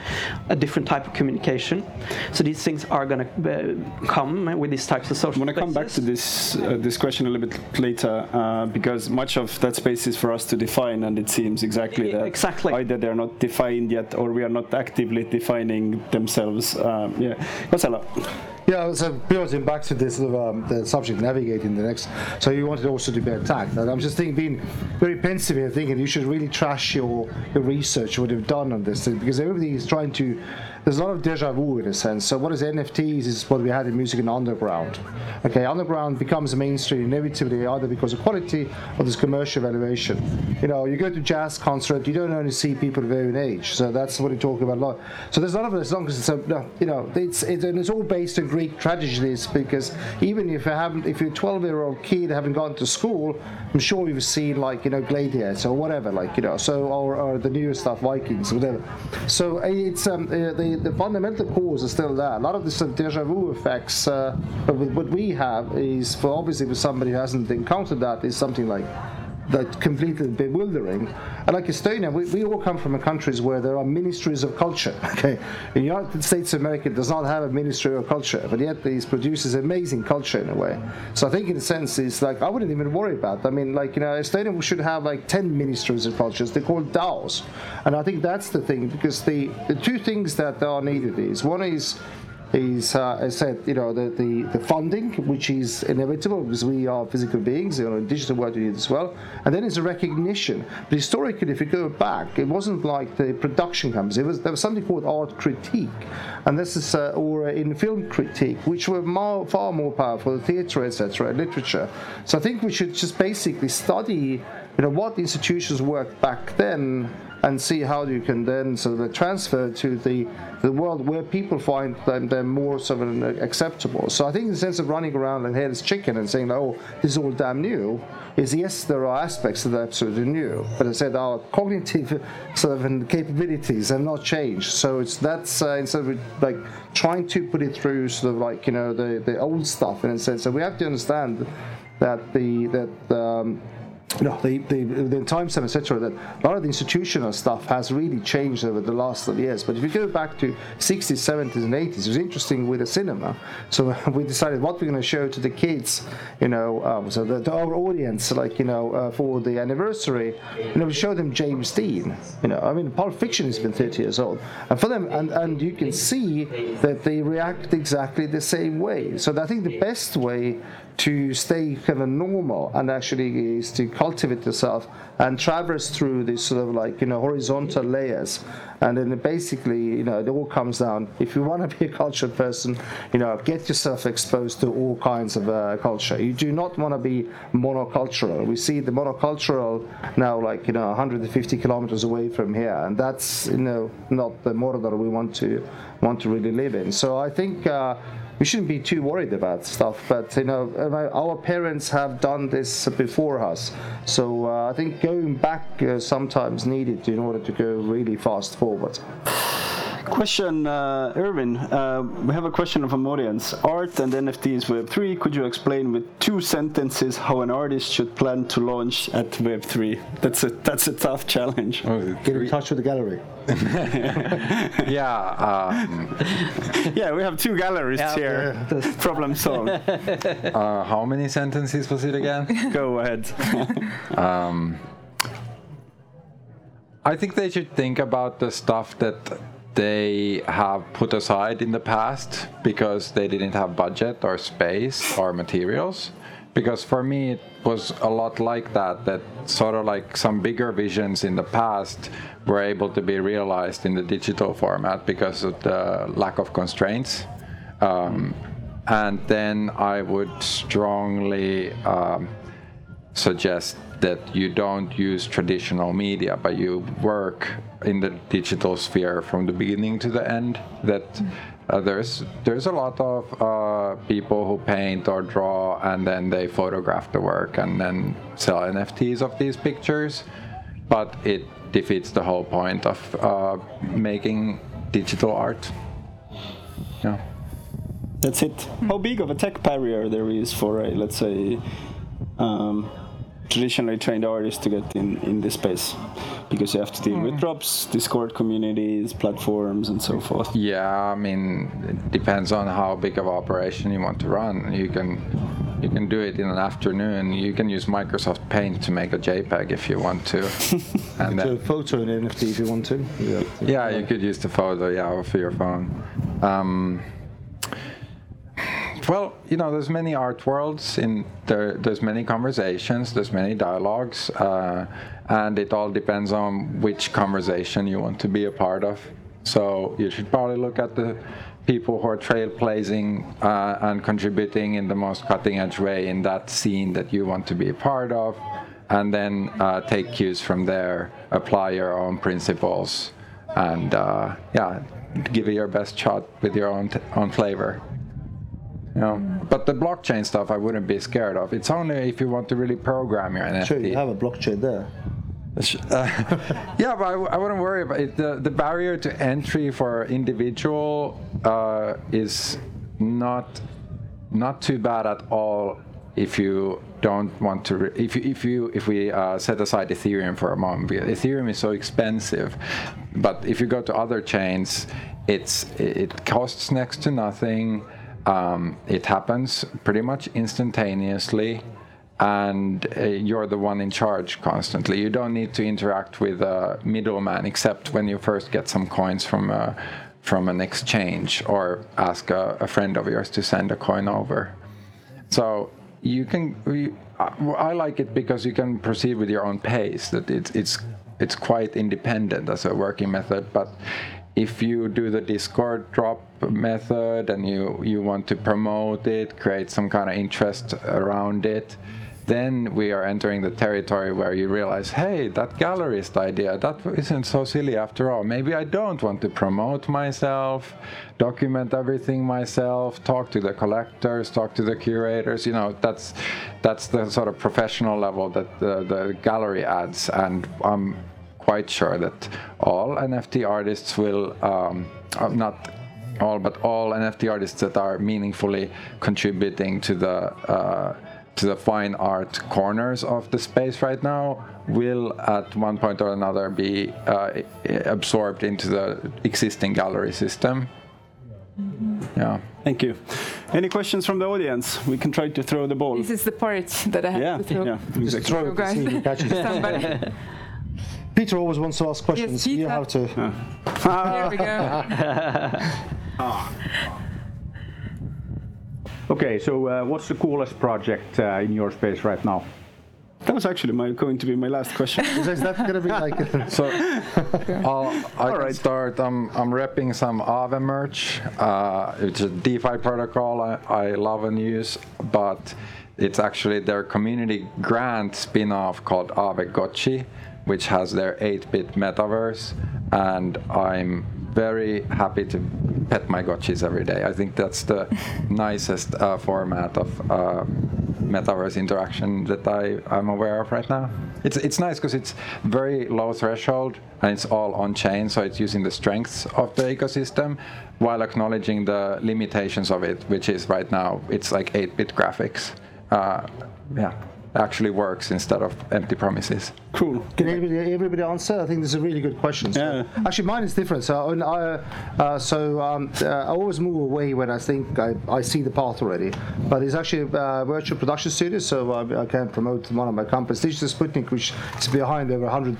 a different type of communication so these things are going to uh, come with these types of social I want to come back to this uh, this question a little bit later uh, because much of that space is for us to define, and it seems exactly that. exactly. Either they're not defined yet, or we are not actively defining themselves. Um, yeah, Gonzalo. Yeah, so building back to this sort of, um, the subject navigating the next. So you wanted also to be attacked, and I'm just thinking, being very pensive and thinking you should really trash your your research, what you've done on this, because everybody is trying to. There's a lot of deja vu in a sense. So what is NFTs is what we had in music in underground. Okay, underground becomes mainstream inevitably either because of quality or there's commercial valuation. You know, you go to jazz concert, you don't only see people of own age. So that's what you're talking about a lot. So there's a lot of as long as it's a, you know, it's, it's and it's all based on Greek tragedies because even if you haven't, if you're a 12 year old kid haven't gone to school, I'm sure you've seen like you know Gladiators or whatever, like you know, so or, or the newer stuff, Vikings, or whatever. So it's um, the the fundamental cause is still there. A lot of the deja vu effects, uh, but what we have is for obviously for somebody who hasn't encountered that is something like that completely bewildering. And like Estonia, we, we all come from countries where there are ministries of culture. <laughs> Okay, the United States of America does not have a ministry of culture, but yet these produces amazing culture in a way. So I think in a sense, it's like I wouldn't even worry about. I mean, like you know, Estonia should have like ten ministries of cultures. They're called DAOs, and I think that's the thing because the the two things that are needed is one is is, uh, I said, you know, the, the, the funding, which is inevitable because we are physical beings, you know, in digital world we need as well. And then it's a recognition. But historically, if you go back, it wasn't like the production companies. It was, there was something called art critique. And this is, uh, or in film critique, which were more, far more powerful, theatre, etc., literature. So I think we should just basically study, you know, what institutions worked back then and see how you can then sort of transfer to the the world where people find them, them more sort of acceptable. So I think the sense of running around like headless chicken and saying, oh, this is all damn new, is yes, there are aspects that are absolutely new, but I said our cognitive <laughs> sort of capabilities have not changed. So it's that's uh, instead of like trying to put it through sort of like you know the the old stuff in a sense. So we have to understand that the that um, no, the, the, the time stamp, etc., that a lot of the institutional stuff has really changed over the last years. But if you go back to 60s, 70s, and 80s, it was interesting with the cinema. So <laughs> we decided what we're going to show to the kids, you know, um, so that our audience, like, you know, uh, for the anniversary, you know, we show them James Dean. You know, I mean, Pulp Fiction has been 30 years old. And for them, and, and you can see that they react exactly the same way. So I think the best way to stay kind of normal and actually is to cultivate yourself and traverse through these sort of like you know horizontal layers. And then basically you know it all comes down if you want to be a cultured person you know get yourself exposed to all kinds of uh, culture. You do not want to be monocultural. We see the monocultural now like you know 150 kilometers away from here and that's you know not the model that we want to want to really live in. So i think uh, we shouldn't be too worried about stuff. But you know, our parents have done this before us, so uh, I think going back uh, sometimes needed in order to go really fast forward. Question, uh, Irvin. Uh, we have a question from audience. Art and NFTs Web3. Could you explain with two sentences how an artist should plan to launch at Web3? That's a that's a tough challenge. Get in touch with the gallery. <laughs> yeah. Um, yeah, we have two galleries Yeah, here. <laughs> Problem solved. uh, how many sentences was it again? <laughs> Go ahead. um, I think they should think about the stuff that they have put aside in the past because they didn't have budget or space or materials. Because for me, it was a lot like that, that sort of like some bigger visions in the past were able to be realized in the digital format because of the lack of constraints. Um, and then I would strongly um, suggest that you don't use traditional media, but you work in the digital sphere from the beginning to the end. That uh, there's there's a lot of uh, people who paint or draw and then they photograph the work and then sell NFTs of these pictures, but it defeats the whole point of uh, making digital art. Yeah. That's it. How big of a tech barrier there is for a, let's say, um, traditionally trained artists to get in, in this space? Because you have to deal with drops, Discord communities, platforms, and so forth. Yeah, I mean, it depends on how big of operation you want to run. You can you can do it in an afternoon. You can use Microsoft Paint to make a JPEG if you want to. <laughs> and So then, photo and NFT if you want to. Yeah. yeah, you could use the photo, yeah, off your phone. Um, well, you know, there's many art worlds. In there, there's many conversations. There's many dialogues, uh, and it all depends on which conversation you want to be a part of. So you should probably look at the people who are trailblazing uh, and contributing in the most cutting-edge way in that scene that you want to be a part of, and then uh, take cues from there, apply your own principles, and uh, yeah, give it your best shot with your own t- own flavor. You know, but the blockchain stuff I wouldn't be scared of. It's only if you want to really program your NFT. Sure, you have a blockchain there. <laughs> yeah, but I, I wouldn't worry about it. The, the barrier to entry for individual uh, is not not too bad at all if you don't want to. Re- if you, if you if we uh, set aside Ethereum for a moment, because Ethereum is so expensive, but if you go to other chains, it's it costs next to nothing. Um, it happens pretty much instantaneously and uh, you're the one in charge constantly. You don't need to interact with a middleman except when you first get some coins from a, from an exchange or ask a, a friend of yours to send a coin over. So you can. You, I like it because you can proceed with your own pace. That it's it's it's quite independent as a working method, but if you do the Discord drop method and you, you want to promote it, create some kind of interest around it, then we are entering the territory where you realize, hey, that gallerist idea, that isn't so silly after all. Maybe I don't want to promote myself, document everything myself, talk to the collectors, talk to the curators. You know, that's that's the sort of professional level that the, the gallery adds, and I'm quite sure that all NFT artists will um, uh, not all, but all NFT artists that are meaningfully contributing to the uh, to the fine art corners of the space right now will at one point or another be uh, absorbed into the existing gallery system. Yeah. Thank you. Any questions from the audience? We can try to throw the ball. This is the part that I have Yeah, to throw. yeah, Just exactly. throw it to see if he it. Somebody. <laughs> Peter always wants to ask questions. you Peter. have to. Here we go. <laughs> Okay, so uh, what's the coolest project uh, in your space right now? That was actually my, going to be my last question. <laughs> Is that going to be like? <laughs> So I'll, I can start. I'm, I'm repping some Aave merch. Uh, it's a DeFi protocol I, I love and use, but it's actually their community grant spin-off called Aavegotchi, which has their 8-bit metaverse, and I'm very happy to pet my gotchis every day. I think that's the <laughs> nicest uh, format of uh, metaverse interaction that I, I'm aware of right now. It's, it's nice because it's very low threshold and it's all on chain, so it's using the strengths of the ecosystem while acknowledging the limitations of it, which is right now it's like 8-bit graphics. Uh, yeah, actually works instead of empty promises. Cool. Can everybody, everybody answer? I think this is a really good question. So- Yeah. Actually, mine is different. So, and I, uh, so um, uh, I always move away when I think I, I see the path already. But it's actually a virtual production studio, so I, I can promote one of my companies, Digital Sputnik, which is behind over 100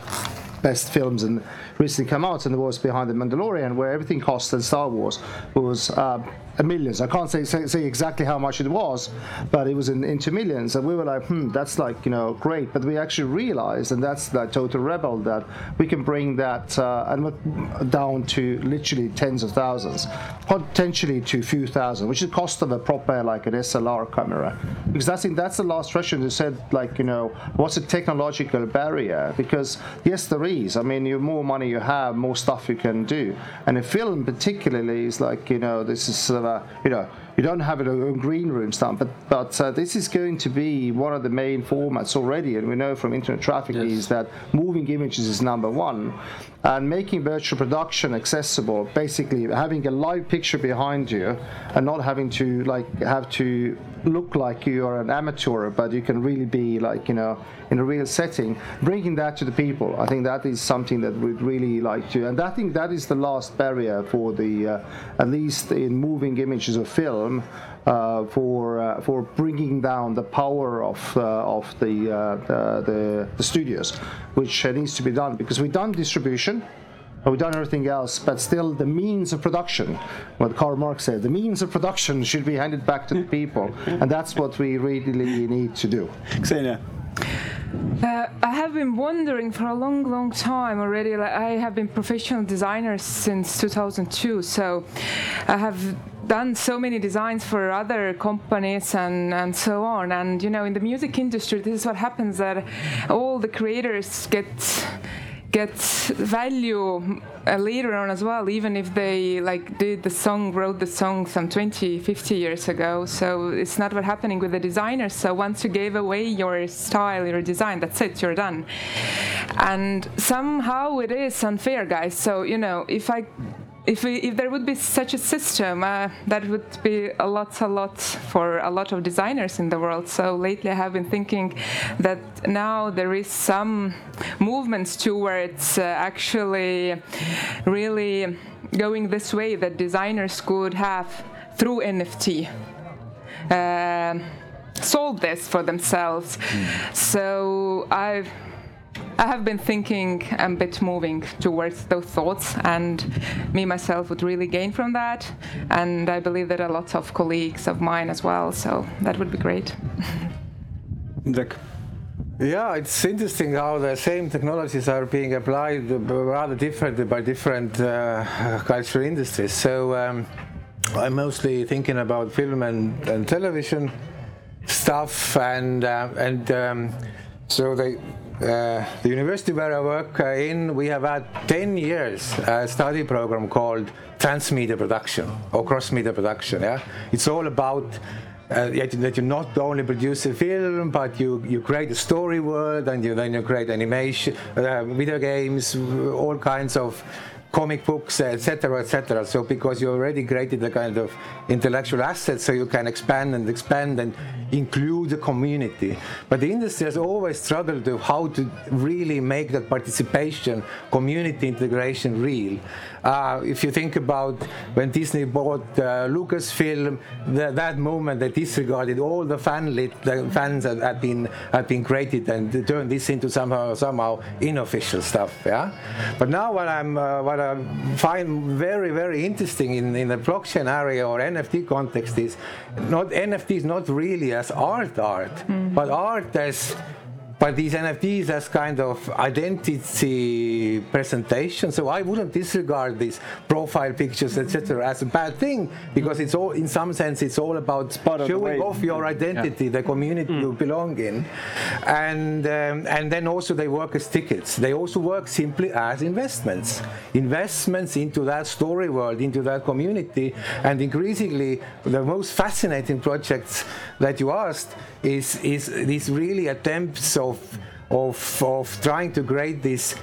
best films and recently come out, and it was behind the Mandalorian, where everything cost and Star Wars was. Um, millions. I can't say, say, say exactly how much it was, but it was in, into millions. And we were like, hmm, that's like you know great. But we actually realized, and that's that total rebel, that we can bring that uh, and down to literally tens of thousands, potentially to a few thousand, which is the cost of a proper like an SLR camera. Because I think that's the last question you said, like you know, what's the technological barrier? Because yes, there is. I mean, the more money you have, more stuff you can do. And in film, particularly, is like you know, this is sort of a you know you don't have it on green room stuff, but but uh, this is going to be one of the main formats already, and we know from internet traffic Yes. is that moving images is number one, and making virtual production accessible, basically having a live picture behind you, and not having to like have to look like you are an amateur, but you can really be like you know in a real setting, bringing that to the people. I think that is something that we'd really like to, and I think that is the last barrier for the, uh, at least in moving images of film, uh, for uh, for bringing down the power of uh, of the, uh, the the the studios, which needs to be done because we've done distribution. We've done everything else, but still the means of production, what Karl Marx said, the means of production should be handed back to the people, and that's what we really need to do. Xenia. Uh, I have been wondering for a long, long time already. Like, I have been professional designer since 2002, so I have done so many designs for other companies and, and so on. And you know, in the music industry, this is what happens: that all the creators get get value uh, later on as well even if they like did the song wrote the song some 20 50 years ago. So it's not what happening with the designers. So once you gave away your style your design that's it you're done. And somehow it is unfair guys. So you know if i if, we, if there would be such a system, uh, that would be a lot, a lot for a lot of designers in the world. So lately, I have been thinking that now there is some movements towards uh, actually really going this way that designers could have through NFT. Uh, solve this for themselves. So I've I have been thinking a bit moving towards those thoughts, and me myself would really gain from that. And I believe that a lot of colleagues of mine as well. So that would be great. <laughs> Indrek. Yeah, it's interesting how the same technologies are being applied rather differently by different uh, <laughs> cultural industries. So um, I'm mostly thinking about film and, and television stuff, and uh, and um, so they. Uh, the university where I work uh, in, we have had 10 years a study program called transmedia production or cross media production. Yeah, it's all about uh, that you not only produce a film, but you, you create a story world and you then you create animation, uh, video games, all kinds of comic books, etc., etc. So because you already created a kind of intellectual asset, so you can expand and expand and include the community. But the industry has always struggled with how to really make that participation, community integration real. Uh, if you think about when Disney bought uh, Lucasfilm, th- that moment they disregarded all the fan lit, the fans that had been had been created and turned this into somehow somehow unofficial stuff. Yeah. But now what I'm uh, what I find very very interesting in, in the blockchain area or NFT context is not NFT is not really as art art, but art as but these NFTs as kind of identity presentation. So I wouldn't disregard these profile pictures, etc., as a bad thing because it's all, in some sense, it's all about part showing way. off your identity, the community you belong in, and um, and then also they work as tickets. They also work simply as investments, investments into that story world, into that community, and increasingly the most fascinating projects that you asked is is these really attempts of of of trying to create this.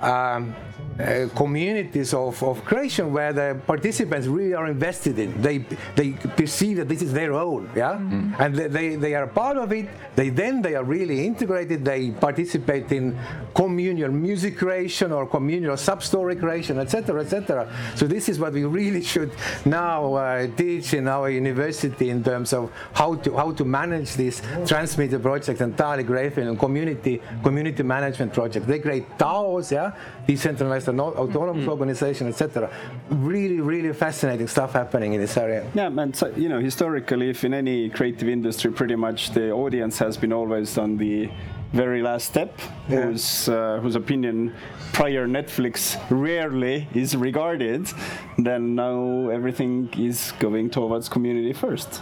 Um, uh, communities of, of creation where the participants really are invested in. They they perceive that this is their own, yeah, and they, they, they are part of it. They then they are really integrated. They participate in communal music creation or communal sub-story creation, etc., etc. So this is what we really should now uh, teach in our university in terms of how to how to manage this transmedia project and Tali Graphic and community community management project. They create DAOs, yeah, etc. Decentralized auto- autonomous organization, etc. Really, really fascinating stuff happening in this area. Yeah, and so, you know, historically, if in any creative industry, pretty much the audience has been always on the very last step, Yeah. whose uh, whose opinion prior Netflix rarely is regarded. Then now everything is going towards community first,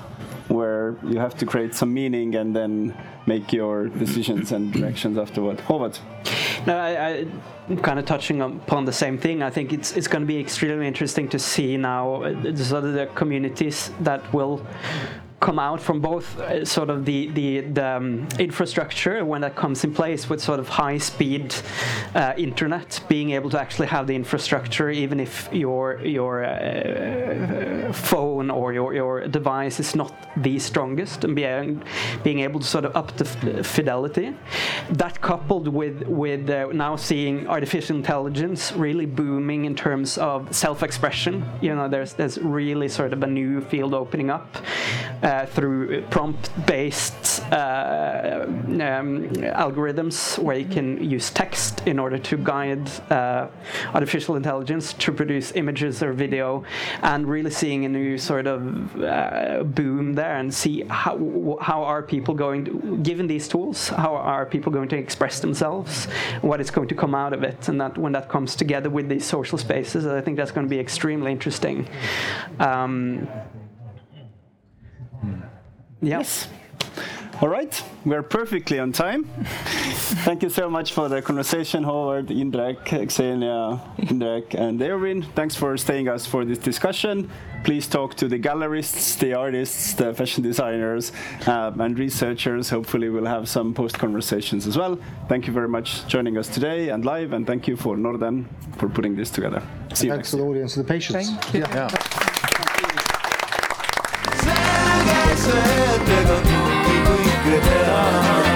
where you have to create some meaning and then make your decisions and <clears throat> directions afterward. Håvard. No, I, I, I'm kind of touching upon the same thing. I think it's it's going to be extremely interesting to see now uh, the sort of the communities that will come out from both uh, sort of the the, the um, infrastructure when that comes in place with sort of high speed uh, internet being able to actually have the infrastructure even if your your uh, phone or your, your device is not the strongest and being being able to sort of up the fidelity. That coupled with with uh, now seeing artificial intelligence really booming in terms of self-expression you know there's there's really sort of a new field opening up uh, through prompt-based uh, um, algorithms where you can use text in order to guide uh, artificial intelligence to produce images or video, and really seeing a new sort of uh, boom there, and see how how are people going, to, given these tools, how are people going to express themselves, what is going to come out of it, and that when that comes together with these social spaces, I think that's going to be extremely interesting. Um, yeah. Yes. All right, we're perfectly on time. Thank you so much for the conversation, Håvard, Indrek, Xenia, Indrek, and Erwin. Thanks for staying us for this discussion. Please talk to the gallerists, the artists, the fashion designers, um, and researchers. Hopefully, we'll have some post conversations as well. Thank you very much joining us today and live, and thank you for Norden for putting this together. See you Thanks next to the audience for the patience. Thank you. Yeah. see, et ega kumbki kõike teha.